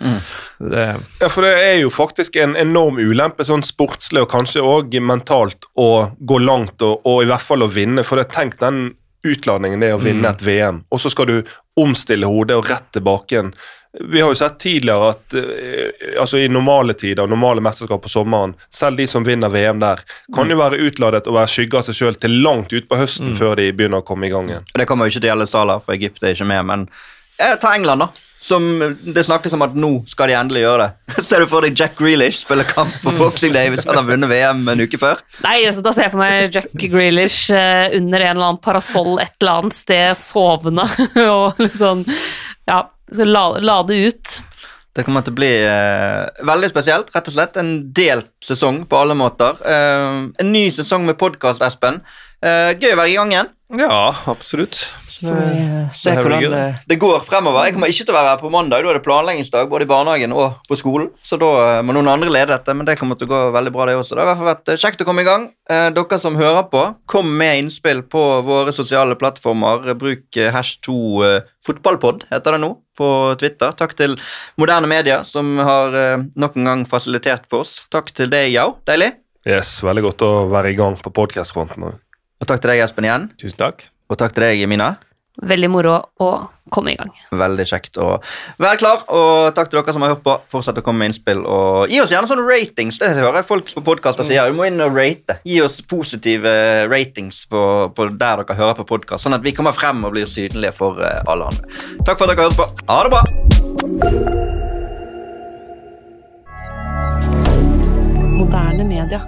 Det, Ja, for det er jo faktisk en enorm ulempe, sånn sportslig og kanskje òg mentalt, å gå langt og, og i hvert fall å vinne. For det, tenk den utladningen det er å vinne et VM, og så skal du omstille hodet og rett tilbake igjen. Vi har jo sett tidligere at eh, altså i normale tider, normale mesterskap på sommeren, selv de som vinner VM der, kan jo være utladet og være skygge av seg sjøl til langt utpå høsten før de begynner å komme i gang igjen. Det kommer jo ikke til å gjelde Salah, for Egypt er ikke med, men eh, ta England, da. Som Det snakkes om at nå skal de endelig gjøre det. Ser du for deg Jack Grealish spille kamp på Boxing Day hvis han har vunnet VM en uke før? Nei, altså, da ser jeg for meg Jack Grealish eh, under en eller annen parasoll et eller annet sted, sovende og liksom Ja, skal la, lade ut. Det kommer til å bli eh, veldig spesielt. Rett og slett En delt sesong på alle måter. Eh, en ny sesong med podkast, Espen. Eh, gøy å være i gang igjen. ja, absolutt. Så får vi eh, se hvordan det, det går fremover. Jeg kommer ikke til å være her på mandag. Da er det planleggingsdag både i barnehagen og på skolen. Så da eh, må noen andre lede dette, men det kommer til å gå veldig bra, det også. Det har i hvert fall vært eh, kjekt å komme i gang. Eh, dere som hører på, kom med innspill på våre sosiale plattformer. Bruk eh, hash 2 eh, fotballpod, heter det nå, på Twitter. Takk til Moderne Media, som har eh, nok en gang fasilitert for oss. Takk til deg, Yao. Deilig. Yes, Veldig godt å være i gang på podkastfronten òg. Og takk til deg, Espen, igjen. Tusen takk. Og takk til deg, Mina. Veldig moro å komme i gang. Veldig kjekt å være klar. Og takk til dere som har hørt på. Fortsett å komme med innspill. Og gi oss gjerne sånne ratings. Det hører jeg folk på podkaster sier. Du må inn og rate. Gi oss positive ratings på, på der dere hører på podkast, sånn at vi kommer frem og blir synlige for eh, alle andre. Takk for at dere hørte på. Ha det bra! Moderne media.